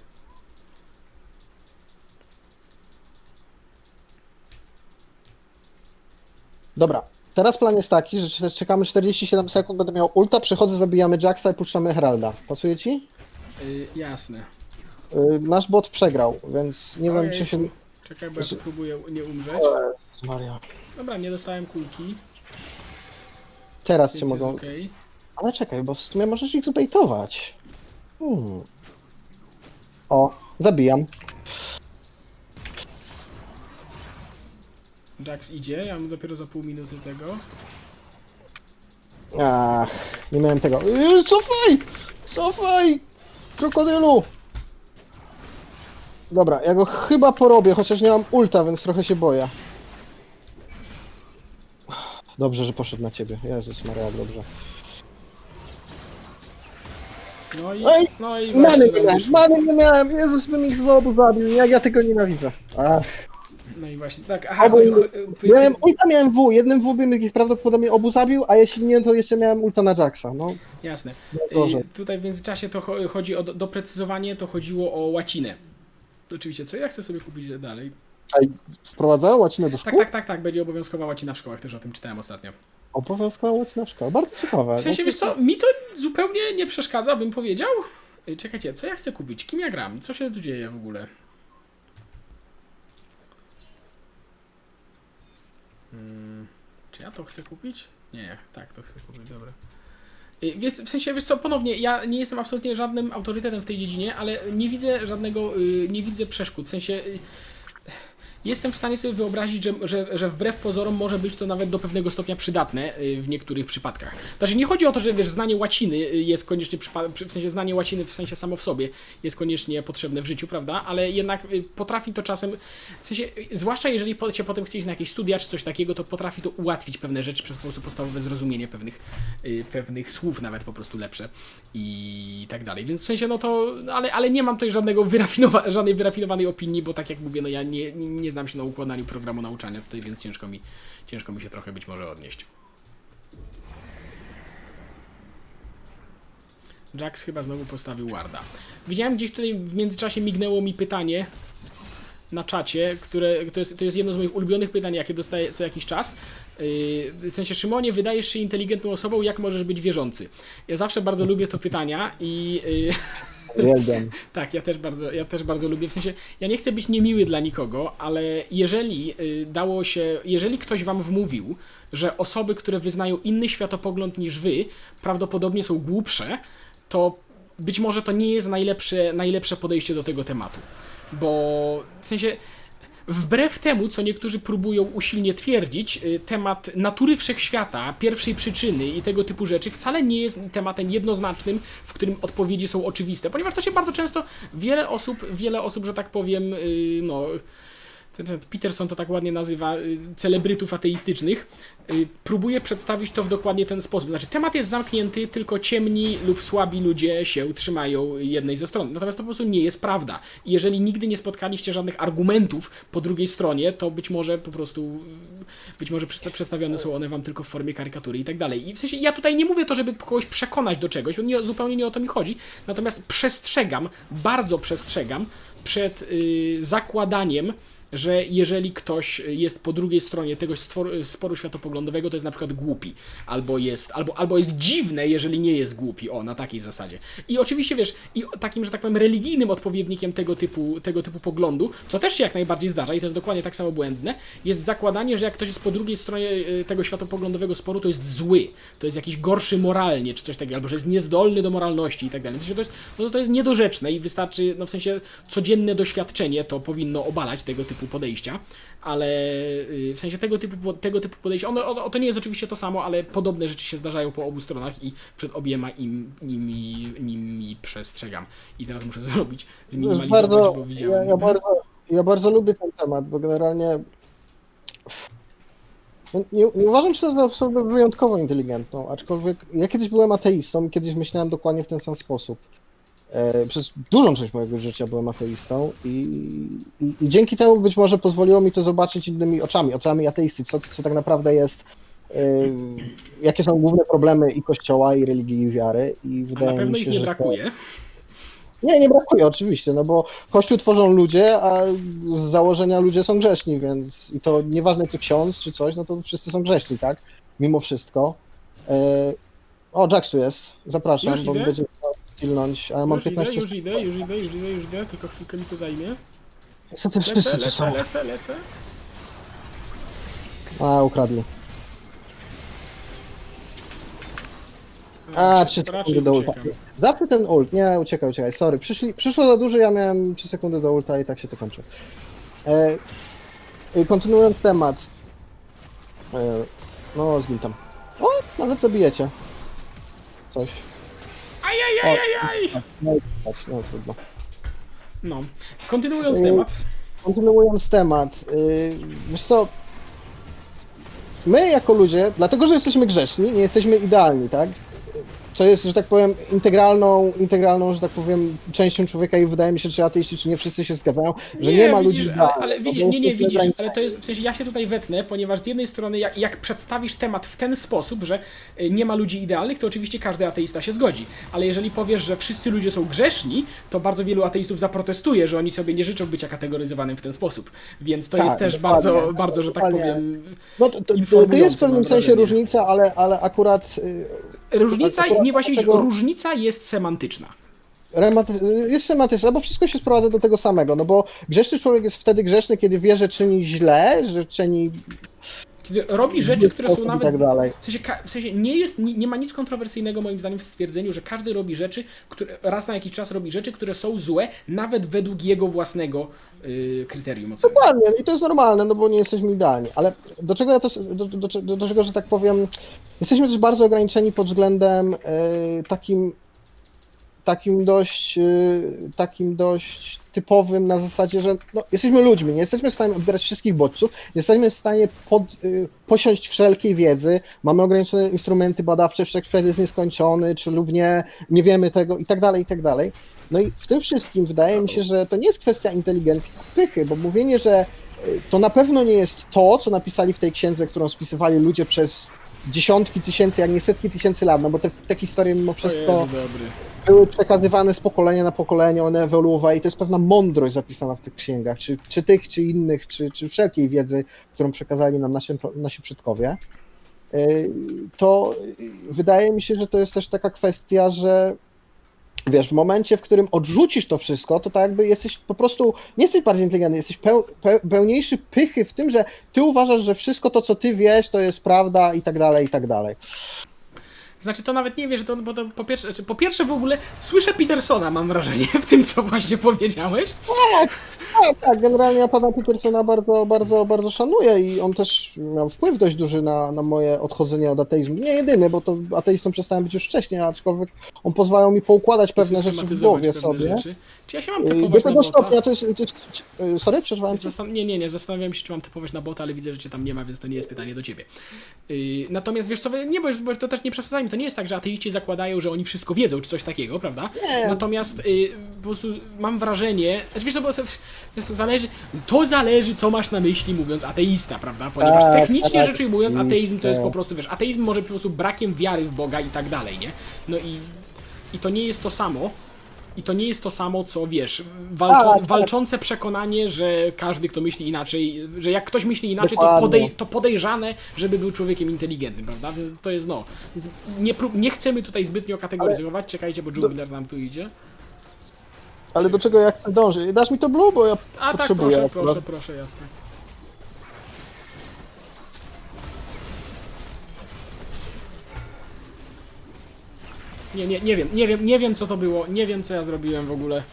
Dobra, teraz plan jest taki, że czekamy 47 sekund, będę miał ulta, przechodzę, zabijamy Jacksa i puszczamy Heralda. Pasuje ci? Y, jasne. Yy, nasz bot przegrał, więc nie wiem, Ojejku. czy się... Czekaj, bo ja tu próbuję nie umrzeć. Maria. Dobra, nie dostałem kulki, Teraz cię mogą... okej. Ale czekaj, bo w sumie możesz ich zbejtować. Hmm. O, zabijam. Jax idzie, ja mam dopiero za pół minuty tego. Ach, nie miałem tego. Yy, cofaj! Cofaj! Krokodylu! Dobra, ja go chyba porobię, chociaż nie mam ulta, więc trochę się boję. Dobrze, że poszedł na ciebie. Jezus Maria, dobrze. No i, Ej, no i Many właśnie nie miałem, many nie miałem! Jezus bym ich z obu zabił, jak ja tego nienawidzę. Ach. No i właśnie, tak, aha, Obu, chodzi- chodzi- miałem ulta, miałem W, jednym W bym ich prawdopodobnie obu zabił, a jeśli nie, to jeszcze miałem ulta na Jacksa, no. Jasne. Gorzej. Y, Tutaj w międzyczasie to cho- chodzi o do- doprecyzowanie, to chodziło o łacinę. Oczywiście, co ja chcę sobie kupić dalej? A wprowadzają łacinę do szkół? Tak, tak, tak, tak, będzie obowiązkowa łacina w szkołach, też o tym czytałem ostatnio. Obowiązkowa łódzka szkoła. Bardzo ciekawe. W sensie, wiesz co, mi to zupełnie nie przeszkadza, bym powiedział. Y, Czekajcie, co ja chcę kupić? Kim ja gram? Co się tu dzieje w ogóle? Hmm, czy ja to chcę kupić? Nie, tak, to chcę kupić, dobra. Y, Wiesz, w sensie, wiesz co, ponownie, ja nie jestem absolutnie żadnym autorytetem w tej dziedzinie, ale nie widzę żadnego, y, nie widzę przeszkód. W sensie, y, jestem w stanie sobie wyobrazić, że, że, że wbrew pozorom może być to nawet do pewnego stopnia przydatne y, w niektórych przypadkach. Znaczy nie chodzi o to, że wiesz, znanie łaciny y, jest koniecznie, w sensie znanie łaciny w sensie samo w sobie jest koniecznie potrzebne w życiu, prawda? Ale jednak y, potrafi to czasem, w sensie, zwłaszcza jeżeli cię potem chce iść na jakieś studia czy coś takiego, to potrafi to ułatwić pewne rzeczy przez po prostu podstawowe zrozumienie pewnych, pewnych słów nawet po prostu lepsze i tak dalej. Więc w sensie, no to, ale, ale nie mam tutaj żadnego wyrafinowa- żadnej wyrafinowanej opinii, bo tak jak mówię, no ja nie, nie, nie znam się na układaniu programu nauczania tutaj, więc ciężko mi, ciężko mi się trochę być może odnieść. Jax chyba znowu postawił Warda. Widziałem gdzieś tutaj w międzyczasie mignęło mi pytanie na czacie, które to jest, to jest jedno z moich ulubionych pytań, jakie dostaję co jakiś czas. Yy, w sensie, Szymonie, wydajesz się inteligentną osobą, jak możesz być wierzący? Ja zawsze bardzo lubię to pytania i yy, Uwielbiam. tak, ja też bardzo, ja też bardzo lubię. W sensie, ja nie chcę być niemiły dla nikogo, ale jeżeli y, dało się, jeżeli ktoś wam wmówił, że osoby, które wyznają inny światopogląd niż wy, prawdopodobnie są głupsze, to być może to nie jest najlepsze, najlepsze podejście do tego tematu. Bo w sensie. Wbrew temu, co niektórzy próbują usilnie twierdzić, y, temat natury wszechświata, pierwszej przyczyny i tego typu rzeczy wcale nie jest tematem jednoznacznym, w którym odpowiedzi są oczywiste, ponieważ to się bardzo często wiele osób, wiele osób, że tak powiem, y, no. Peterson to tak ładnie nazywa y, celebrytów ateistycznych, y, próbuje przedstawić to w dokładnie ten sposób. Znaczy, temat jest zamknięty, tylko ciemni lub słabi ludzie się trzymają jednej ze stron. Natomiast to po prostu nie jest prawda. Jeżeli nigdy nie spotkaliście żadnych argumentów po drugiej stronie, to być może po prostu, y, być może przedstawione są one wam tylko w formie karykatury i tak dalej. I w sensie, ja tutaj nie mówię to, żeby kogoś przekonać do czegoś, nie, zupełnie nie o to mi chodzi, natomiast przestrzegam, bardzo przestrzegam przed y, zakładaniem, że jeżeli ktoś jest po drugiej stronie tego sporu światopoglądowego, to jest na przykład głupi, albo jest, albo, albo jest dziwne, jeżeli nie jest głupi, o, na takiej zasadzie. I oczywiście, wiesz, i takim, że tak powiem, religijnym odpowiednikiem tego typu, tego typu poglądu, co też się jak najbardziej zdarza i to jest dokładnie tak samo błędne, jest zakładanie, że jak ktoś jest po drugiej stronie y, tego światopoglądowego sporu, to jest zły, to jest jakiś gorszy moralnie, czy coś takiego, albo że jest niezdolny do moralności i tak dalej. To jest, no to jest niedorzeczne i wystarczy, no w sensie codzienne doświadczenie to powinno obalać tego typu podejścia, ale y, w sensie tego typu, tego typu podejścia, ono, ono, to nie jest oczywiście to samo, ale podobne rzeczy się zdarzają po obu stronach i przed obiema im, nimi, nimi przestrzegam. I teraz muszę zrobić, zminimalizować, bardzo, bo ja, widziałem. ja, bardzo, ja bardzo lubię ten temat, bo generalnie no, nie, nie uważam się za osobę wyjątkowo inteligentną, aczkolwiek ja kiedyś byłem ateistą i kiedyś myślałem dokładnie w ten sam sposób. E, przez dużą część mojego życia byłem ateistą i, i, i dzięki temu być może pozwoliło mi to zobaczyć innymi oczami, oczami ateisty, co, co tak naprawdę jest, e, jakie są główne problemy i kościoła, i religii, i wiary. I wydaje na pewno mi ich się, nie że to- brakuje. nie, nie brakuje oczywiście, no bo Kościół tworzą ludzie, a z założenia ludzie są grzeszni, więc i to nieważne czy ksiądz czy coś, no to wszyscy są grzeszni, tak? Mimo wszystko. E... O, Jax tu jest, zapraszam, Już bo będzie chciał stilnąć, a ja mam Już idę, 15 już sekund. idę, już idę, już idę, już idę, tylko chwilkę mi to zajmie. Niestety Lecę, wszyscy tu lecę, są. lecę, lecę. A, ukradli. A, 3 Raczej sekundy do ulta. uciekam. Zawsze ten ult, nie, uciekaj, uciekaj, sorry. Przyszli, przyszło za dużo, ja miałem 3 sekundy do ulta i tak się to kończy. E, e, kontynuując temat. E, no, zgin tam. O, nawet zabijecie. Coś. Ajajajajaj! No, i patrz, no trudno. No, kontynuując Y, temat. Kontynuując temat, yy, wiesz co, my jako ludzie, dlatego że jesteśmy grzeszni, nie jesteśmy idealni, tak? Co jest, że tak powiem, integralną, integralną, że tak powiem, częścią człowieka i wydaje mi się, czy ateiści, czy nie wszyscy się zgadzają, że nie, ma widzisz, ludzi ale, idealnych, ale widzisz, nie, nie, widzisz, ale to jest, w sensie ja się tutaj wetnę, ponieważ z jednej strony jak, jak przedstawisz temat w ten sposób, że y, nie ma ludzi idealnych, to oczywiście każdy ateista się zgodzi, ale jeżeli powiesz, że wszyscy ludzie są grzeszni, to bardzo wielu ateistów zaprotestuje, że oni sobie nie życzą bycia kategoryzowanym w ten sposób, więc to Tak, jest też dokładnie, bardzo, bardzo, że tak powiem, No to, to, to jest w pewnym sensie różnica, ale, ale akurat y, różnica, akurat nie właśnie, dlaczego- różnica jest semantyczna. jest semantyczna, bo wszystko się sprowadza do tego samego, no bo grzeszny człowiek jest wtedy grzeszny, kiedy wie, że czyni źle, że czyni Kiedy robi rzeczy, które są nawet tak dalej. W sensie, w sensie nie, jest, nie, nie ma nic kontrowersyjnego moim zdaniem w stwierdzeniu, że każdy robi rzeczy, które raz na jakiś czas robi rzeczy, które są złe, nawet według jego własnego yy, kryterium oceny. Dokładnie, i to jest normalne, no bo nie jesteśmy idealni, ale do czego ja to, do, do, do, do czego, że tak powiem, jesteśmy też bardzo ograniczeni pod względem y, takim, takim dość, y, takim dość typowym na zasadzie, że no, jesteśmy ludźmi, nie jesteśmy w stanie odbierać wszystkich bodźców, nie jesteśmy w stanie pod, y, posiąść wszelkiej wiedzy, mamy ograniczone instrumenty badawcze, wszechświat jest nieskończony, czy lub nie, nie wiemy tego i tak dalej, i tak dalej. No i w tym wszystkim wydaje mi się, że to nie jest kwestia inteligencji, pychy, bo mówienie, że to na pewno nie jest to, co napisali w tej księdze, którą spisywali ludzie przez dziesiątki tysięcy, jak nie setki tysięcy lat, no bo te, te historie mimo wszystko były przekazywane z pokolenia na pokolenie, one ewoluowały i to jest pewna mądrość zapisana w tych księgach, czy, czy tych, czy innych, czy, czy wszelkiej wiedzy, którą przekazali nam nasi, nasi przodkowie. Yy, To wydaje mi się, że to jest też taka kwestia, że wiesz, w momencie, w którym odrzucisz to wszystko, to tak jakby jesteś po prostu, nie jesteś bardziej inteligentny, jesteś peł, peł, pełniejszy pychy w tym, że ty uważasz, że wszystko to, co ty wiesz, to jest prawda i tak dalej, i tak dalej. Znaczy to nawet nie wiesz, to, bo to po pierwsze, znaczy, po pierwsze w ogóle słyszę Petersona, mam wrażenie, w tym co właśnie powiedziałeś. Tak, tak, generalnie ja pana Petersona bardzo, bardzo, bardzo szanuję i on też miał wpływ dość duży na, na moje odchodzenie od ateizmu. Nie jedyny, bo to ateistą przestałem być już wcześniej, aczkolwiek on pozwalał mi poukładać pewne rzeczy w głowie sobie. Rzeczy. Czy ja się mam Do typować na tego bota? stopnia to jest, to jest... y, Sorry, cię? Zastan- nie, nie, nie, zastanawiam się, czy mam typować na bota, ale widzę, że cię tam nie ma, więc to nie jest pytanie do ciebie. Yy, natomiast wiesz co, nie, bo, bo to też nie przesadzajmy, to nie jest tak, że ateiści zakładają, że oni wszystko wiedzą, czy coś takiego, prawda? Nie. Natomiast yy, po prostu mam wrażenie, znaczy wiesz bo to, to zależy, to zależy, co masz na myśli mówiąc ateista, prawda? Ponieważ Tak, technicznie tak, rzecz ujmując, ateizm to jest po prostu, wiesz, ateizm może po prostu brakiem wiary w Boga i tak dalej, nie? No i, i to nie jest to samo, i to nie jest to samo, co wiesz, walczą, Tak, tak. walczące przekonanie, że każdy, kto myśli inaczej, że jak ktoś myśli inaczej, to, podej, to podejrzane, żeby był człowiekiem inteligentnym, prawda? To jest no. Nie, prób, nie chcemy tutaj zbytnio kategoryzować, czekajcie, bo Jubiller nam tu idzie. Ale do czego ja chcę dążyć? Dasz mi to blue, bo ja A tak, potrzebuję. proszę, akurat. proszę, proszę, jasne. Nie, nie, nie wiem, nie wiem, nie wiem co to było, nie wiem co ja zrobiłem w ogóle.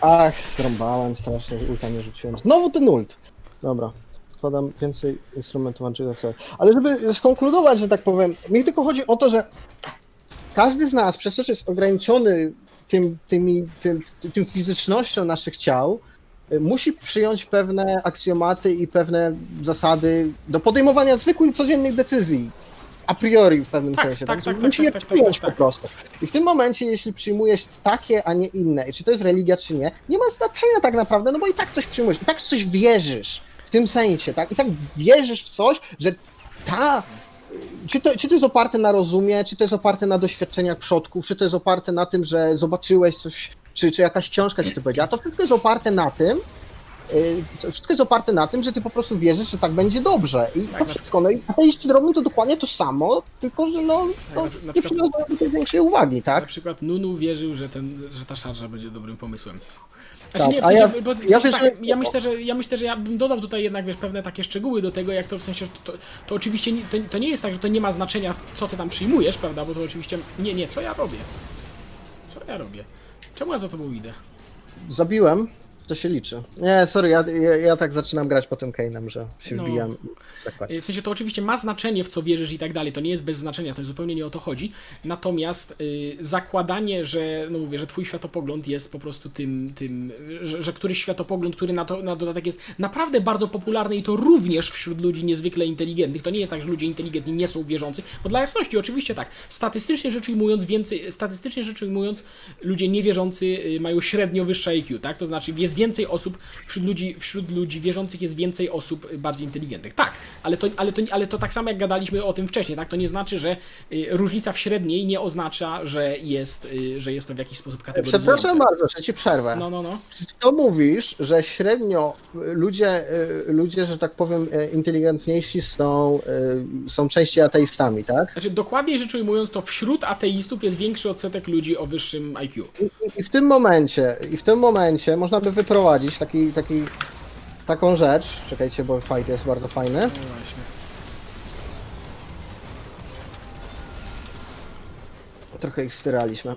Ach, zrąbałem strasznie, ulta nie rzuciłem. Znowu ten ult. Dobra, składam więcej instrumentów Angela sobie. Ale żeby skonkludować, że tak powiem, mi tylko chodzi o to, że każdy z nas, przez to, że jest ograniczony tym, tymi, tym, tym fizycznością naszych ciał, y, musi przyjąć pewne aksjomaty i pewne zasady do podejmowania zwykłych, codziennych decyzji. A priori w pewnym Tak, sensie. tak, Tak, tak, musi tak, je tak, przyjąć po prostu. I w tym momencie, jeśli przyjmujesz takie, a nie inne, i czy to jest religia, czy nie, nie ma znaczenia tak naprawdę, no bo i tak coś przyjmujesz, i tak w coś wierzysz. W tym sensie, tak? I tak wierzysz w coś, że ta. Czy to, czy to jest oparte na rozumie, czy to jest oparte na doświadczeniach przodków, czy to jest oparte na tym, że zobaczyłeś coś, czy, czy jakaś książka ci to powiedziała, to wszystko jest oparte na tym, wszystko jest oparte na tym, że ty po prostu wierzysz, że tak będzie dobrze. I Tak, to na- wszystko. No i ateiści robią to dokładnie to samo, tylko że no, no na- na nie przykład- przywiązują do większej uwagi, Na tak? przykład Nunu wierzył, że, ten, że ta szarża będzie dobrym pomysłem. Tak, Znaczy nie, w a sensie, ja- bo, w ja sensie tak, ja, myślę, że, ja myślę, że ja bym dodał tutaj jednak wiesz, pewne takie szczegóły do tego, jak to w sensie, to, to oczywiście nie, to, to nie jest tak, że to nie ma znaczenia, co ty tam przyjmujesz, prawda, bo to oczywiście, nie, nie, co ja robię? Co ja robię? Czemu ja za tobą idę? Zabiłem To się liczy. Nie, sorry, ja, ja, ja tak zaczynam grać po tym Kane'em, że się No. wbijam w zakład. W sensie to oczywiście ma znaczenie, w co wierzysz i tak dalej, to nie jest bez znaczenia, to zupełnie nie o to chodzi. Natomiast y, zakładanie, że, no mówię, że twój światopogląd jest po prostu tym, tym że, że któryś światopogląd, który na, to, na dodatek jest naprawdę bardzo popularny i to również wśród ludzi niezwykle inteligentnych, to nie jest tak, że ludzie inteligentni nie są wierzący, bo dla jasności oczywiście tak, statystycznie rzecz ujmując więcej, statystycznie rzecz ujmując ludzie niewierzący y, mają średnio wyższe IQ, tak? To znaczy jest więcej osób, wśród ludzi, wśród ludzi wierzących jest więcej osób bardziej inteligentnych. Tak, ale to, ale, to, ale to tak samo jak gadaliśmy o tym wcześniej, tak? To nie znaczy, że y, różnica w średniej nie oznacza, że jest, y, że jest to w jakiś sposób kategoryzujące. Przepraszam bardzo, że ci przerwę. No, no, no. Czy to mówisz, że średnio y, ludzie, ludzie, że tak powiem, inteligentniejsi są, są częściej ateistami, tak? Znaczy, dokładniej rzecz ujmując, to wśród ateistów jest większy odsetek ludzi o wyższym IQ. I, i- w tym momencie, i w tym momencie można by wyprowadzić taki, taki, taką rzecz. Czekajcie, bo fight jest bardzo fajny. No właśnie. Trochę ich styraliśmy. E,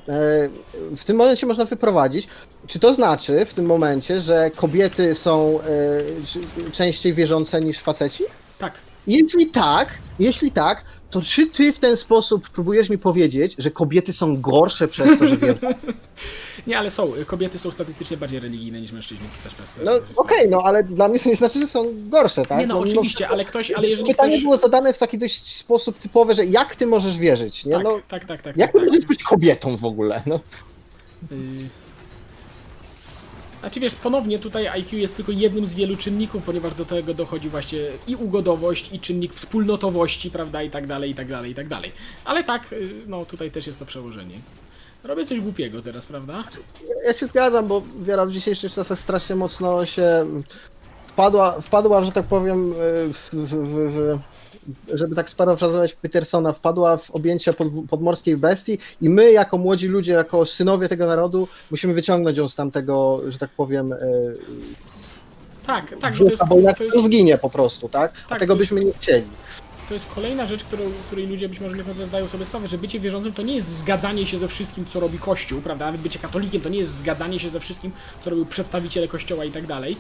W tym momencie można wyprowadzić. Czy to znaczy w tym momencie, że kobiety są e, częściej wierzące niż faceci? Tak. Jeśli tak, jeśli tak, to czy ty w ten sposób próbujesz mi powiedzieć, że kobiety są gorsze przez to, że wierzą? Nie, ale są. Kobiety są statystycznie bardziej religijne niż mężczyźni. To też przez No okej, no ale dla mnie to nie znaczy, że są gorsze, tak? Nie no, mimo oczywiście, ale ktoś, ale jeżeli Pytanie ktoś... było zadane w taki dość sposób typowy, że jak ty możesz wierzyć, nie? Tak, No, tak, tak, tak. jak tak, ty tak. możesz być kobietą w ogóle, no? Y... Znaczy wiesz, ponownie tutaj IQ jest tylko jednym z wielu czynników, ponieważ do tego dochodzi właśnie i ugodowość, i czynnik wspólnotowości, prawda, i tak dalej, i tak dalej, i tak dalej. Ale tak, y, no tutaj też jest to przełożenie. Robię coś głupiego teraz, prawda? Ja się zgadzam, bo wiara w dzisiejszych czasach strasznie mocno się wpadła, wpadła że tak powiem, w, w, w, w żeby tak sparafrazować Petersona, wpadła w objęcia pod, podmorskiej bestii i my jako młodzi ludzie, jako synowie tego narodu musimy wyciągnąć ją z tamtego, że tak powiem, e, Tak, tak, bo to brzucha, jest, bo inaczej to jest, zginie po prostu, tak? A Tak, tego to jest- byśmy nie chcieli. To jest kolejna rzecz, którą, której ludzie być może nie zdają sobie sprawę, że bycie wierzącym to nie jest zgadzanie się ze wszystkim, co robi Kościół, prawda? Nawet bycie katolikiem to nie jest zgadzanie się ze wszystkim, co robią przedstawiciele Kościoła i tak dalej.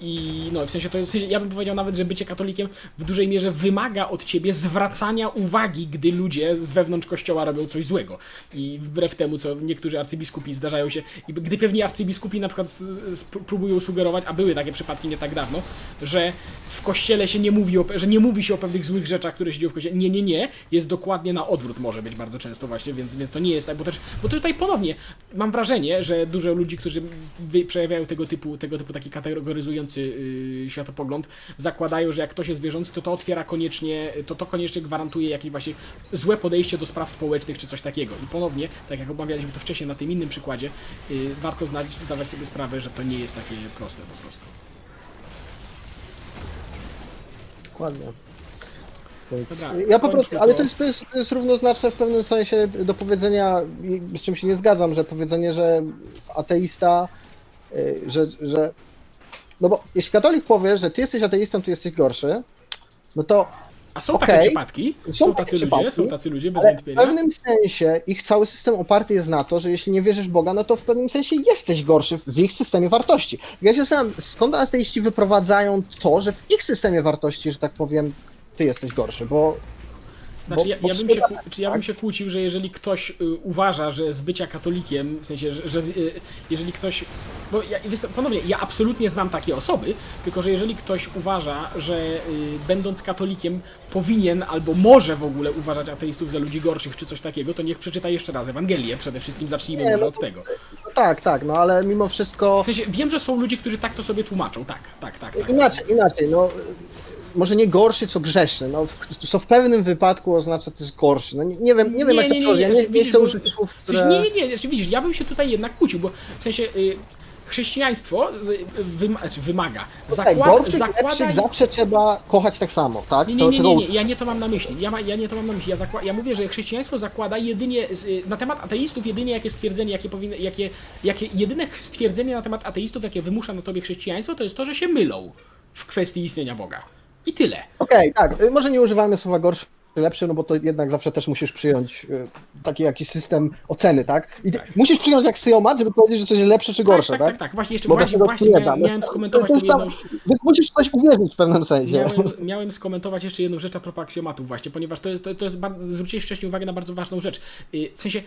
I no, w sensie to jest, ja bym powiedział nawet, że bycie katolikiem w dużej mierze wymaga od ciebie zwracania uwagi, gdy ludzie z wewnątrz Kościoła robią coś złego. I wbrew temu, co niektórzy arcybiskupi zdarzają się, gdy pewni arcybiskupi na przykład próbują sugerować, a były takie przypadki nie tak dawno, że w Kościele się nie mówi, o, że nie mówi się o pewnych złych rzeczach, które się dzieją w Kościele. Nie, nie, nie. Jest dokładnie na odwrót może być bardzo często właśnie, więc, więc to nie jest tak, bo też, bo tutaj ponownie mam wrażenie, że dużo ludzi, którzy przejawiają tego typu, tego typu taki kategoryzujący yy, światopogląd, zakładają, że jak ktoś jest wierzący, to to otwiera koniecznie, to to koniecznie gwarantuje jakieś właśnie złe podejście do spraw społecznych czy coś takiego. I ponownie, tak jak omawialiśmy to wcześniej na tym innym przykładzie, yy, warto znać, zdawać sobie sprawę, że to nie jest takie proste po prostu. Dokładnie. Więc Dobra, ja po prostu, ale to. jest, to, jest, to jest równoznaczne w pewnym sensie do powiedzenia, z czym się nie zgadzam, że powiedzenie, że ateista, y, że, że no bo jeśli katolik powie, że ty jesteś ateistą, ty jesteś gorszy, no to A są Okej. takie przypadki, Są są, takie tacy ludzie, przypadki, są tacy ludzie, bez ale w wątpienia. pewnym sensie ich cały system oparty jest na to, że jeśli nie wierzysz w Boga, no to w pewnym sensie jesteś gorszy w ich systemie wartości. Ja się zastanawiam, skąd ateiści wyprowadzają to, że w ich systemie wartości, że tak powiem, ty jesteś gorszy, bo Znaczy, ja, ja, bym się, czy ja bym się kłócił, że jeżeli ktoś y, uważa, że z bycia katolikiem, w sensie, że, że y, jeżeli ktoś. Bo ja, ponownie, ja absolutnie znam takie osoby, tylko że jeżeli ktoś uważa, że y, będąc katolikiem powinien albo może w ogóle uważać ateistów za ludzi gorszych czy coś takiego, to niech przeczyta jeszcze raz Ewangelię. Przede wszystkim zacznijmy Nie, może no od tego. No tak, tak, no ale mimo wszystko W sensie, wiem, że są ludzie, którzy tak to sobie tłumaczą. Tak, tak, tak. tak. inaczej, inaczej, no może nie gorszy, co grzeszny, no w, co w pewnym wypadku oznacza też gorszy. No nie, nie wiem, nie wiem jak to przełożyć, ja nie, nie widzisz, chcę użyć słów, które... nie, nie, nie, znaczy, widzisz, ja bym się tutaj jednak kłócił, bo w sensie y, chrześcijaństwo y, wyma, znaczy, wymaga, Tak, zakłada, gorszych, zakłada zawsze trzeba kochać tak samo, tak? nie, nie, nie, nie, nie, ja nie to mam na myśli. Ja, ma, ja nie to mam na myśli. Ja, zakła, ja mówię, że chrześcijaństwo zakłada jedynie y, na temat ateistów jedynie jakie stwierdzenie, jakie powinno, jakie, jakie jedyne stwierdzenie na temat ateistów, jakie wymusza na tobie chrześcijaństwo, to jest to, że się mylą w kwestii istnienia Boga. I tyle. Okej, tak, y, może nie używamy słowa gorszy, lepszy, no bo to jednak zawsze też musisz przyjąć e, taki jakiś system oceny, tak? I ty, musisz przyjąć aksjomat, żeby powiedzieć, że coś jest lepsze czy gorsze, tak, tak? tak, tak. Właśnie jeszcze Bo właśnie, właśnie nie miałem, da. miałem skomentować To sam- jedną, musisz coś uwierzyć w pewnym sensie. miałem, miałem skomentować jeszcze jedną rzecz a propos aksjomatów właśnie, ponieważ to jest, to, to jest bardzo, zwróciłeś wcześniej uwagę na bardzo ważną rzecz. Y, W sensie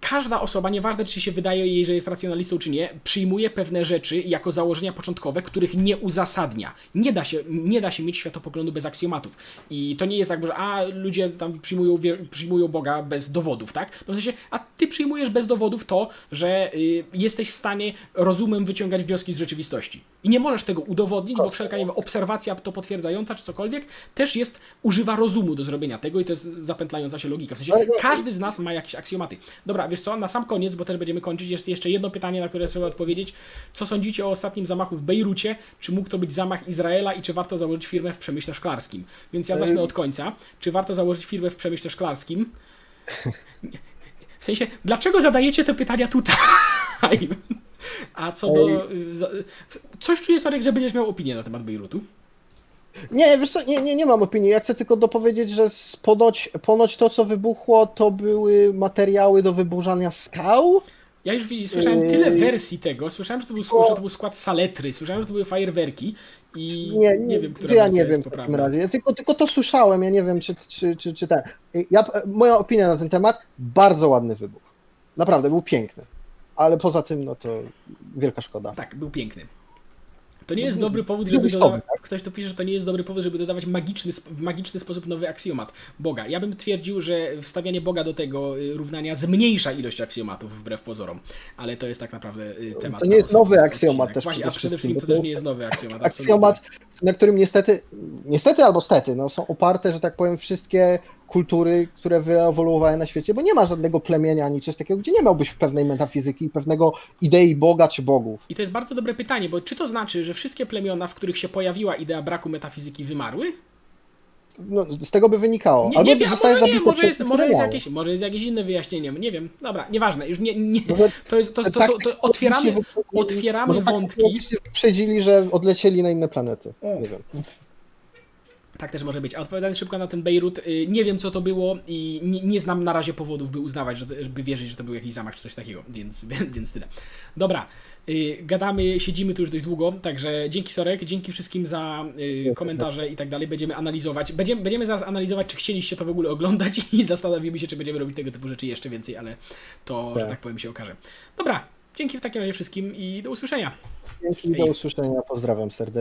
każda osoba, nieważne czy się wydaje jej, że jest racjonalistą czy nie, przyjmuje pewne rzeczy jako założenia początkowe, których nie uzasadnia. Nie da się, nie da się mieć światopoglądu bez aksjomatów. I to nie jest tak, że a ludzie tam przyjmują, przyjmują Boga bez dowodów, tak? To w sensie, a ty przyjmujesz bez dowodów to, że y, jesteś w stanie rozumem wyciągać wnioski z rzeczywistości. I nie możesz tego udowodnić, bo wszelka nie wiem, obserwacja to potwierdzająca czy cokolwiek też jest, używa rozumu do zrobienia tego i to jest zapętlająca się logika. W sensie no- każdy z nas ma jakieś aksjomaty. Dobra, wiesz co, na sam koniec, bo też będziemy kończyć, jest jeszcze jedno pytanie, na które trzeba odpowiedzieć. Co sądzicie o ostatnim zamachu w Bejrucie? Czy mógł to być zamach Izraela i czy warto założyć firmę w przemyśle szklarskim? Więc ja zacznę od końca. Czy warto założyć firmę w przemyśle szklarskim? W sensie, dlaczego zadajecie te pytania tutaj? A co do... Coś czuję, Sorek, że będziesz miał opinię na temat Bejrutu. Nie, wiesz co, nie, nie, nie mam opinii. Ja chcę tylko dopowiedzieć, że ponoć, ponoć to, co wybuchło, to były materiały do wyburzania skał. Ja już słyszałem Yy. tyle wersji tego. Słyszałem, że to, był, że to był skład saletry, słyszałem, że to były fajerwerki i Nie, nie, nie, wiem, która ja nie wiem w takim prawda. razie. Ja tylko, tylko to słyszałem, ja nie wiem, czy, czy, czy, czy ten. Ja, moja opinia na ten temat, bardzo ładny wybuch. Naprawdę, był piękny. Ale poza tym, no to wielka szkoda. Tak, był piękny. To nie jest No, dobry powód, żeby dodawać. Ktoś tu pisze, że to nie jest dobry powód, żeby dodawać magiczny, w magiczny sposób nowy aksjomat Boga. Ja bym twierdził, że wstawianie Boga do tego y, równania zmniejsza ilość aksjomatów wbrew pozorom. Ale to jest tak naprawdę y, temat. To nie jest nowy aksjomat też Właśnie, przede a przede wszystkim, to też nie jest nowy aksjomat. Aksjomat, na którym niestety, niestety albo stety, no, są oparte, że tak powiem, wszystkie kultury, które wyewoluowały na świecie, bo nie ma żadnego plemienia ani czegoś takiego, gdzie nie miałbyś pewnej metafizyki, pewnego idei Boga czy bogów. I to jest bardzo dobre pytanie, bo czy to znaczy, że wszystkie plemiona, w których się pojawiła idea braku metafizyki, wymarły? No, z tego by wynikało. Nie, Albo nie wiem, może nie, może jest, może, jest jakieś, może jest jakieś inne wyjaśnienie, nie wiem. Dobra, nieważne, już nie, nie to jest, to, to, to, tak to, to otwieramy, otwieramy tak wątki. technologicznie wyprzedzili, że odlecieli na inne planety. Nie wiem. Tak też może być. A odpowiadając szybko na ten Bejrut, y, nie wiem co to było i nie, nie znam na razie powodów, by uznawać, żeby wierzyć, że to był jakiś zamach czy coś takiego, więc, więc tyle. Dobra, y, gadamy, siedzimy tu już dość długo, także dzięki Sorek, dzięki wszystkim za y, komentarze i tak dalej. Będziemy analizować. Będziemy, będziemy zaraz analizować, czy chcieliście to w ogóle oglądać i zastanowimy się, czy będziemy robić tego typu rzeczy jeszcze więcej, ale to, że Tak. tak powiem, się okaże. Dobra, dzięki w takim razie wszystkim i do usłyszenia. Dzięki, do usłyszenia, pozdrawiam serdecznie.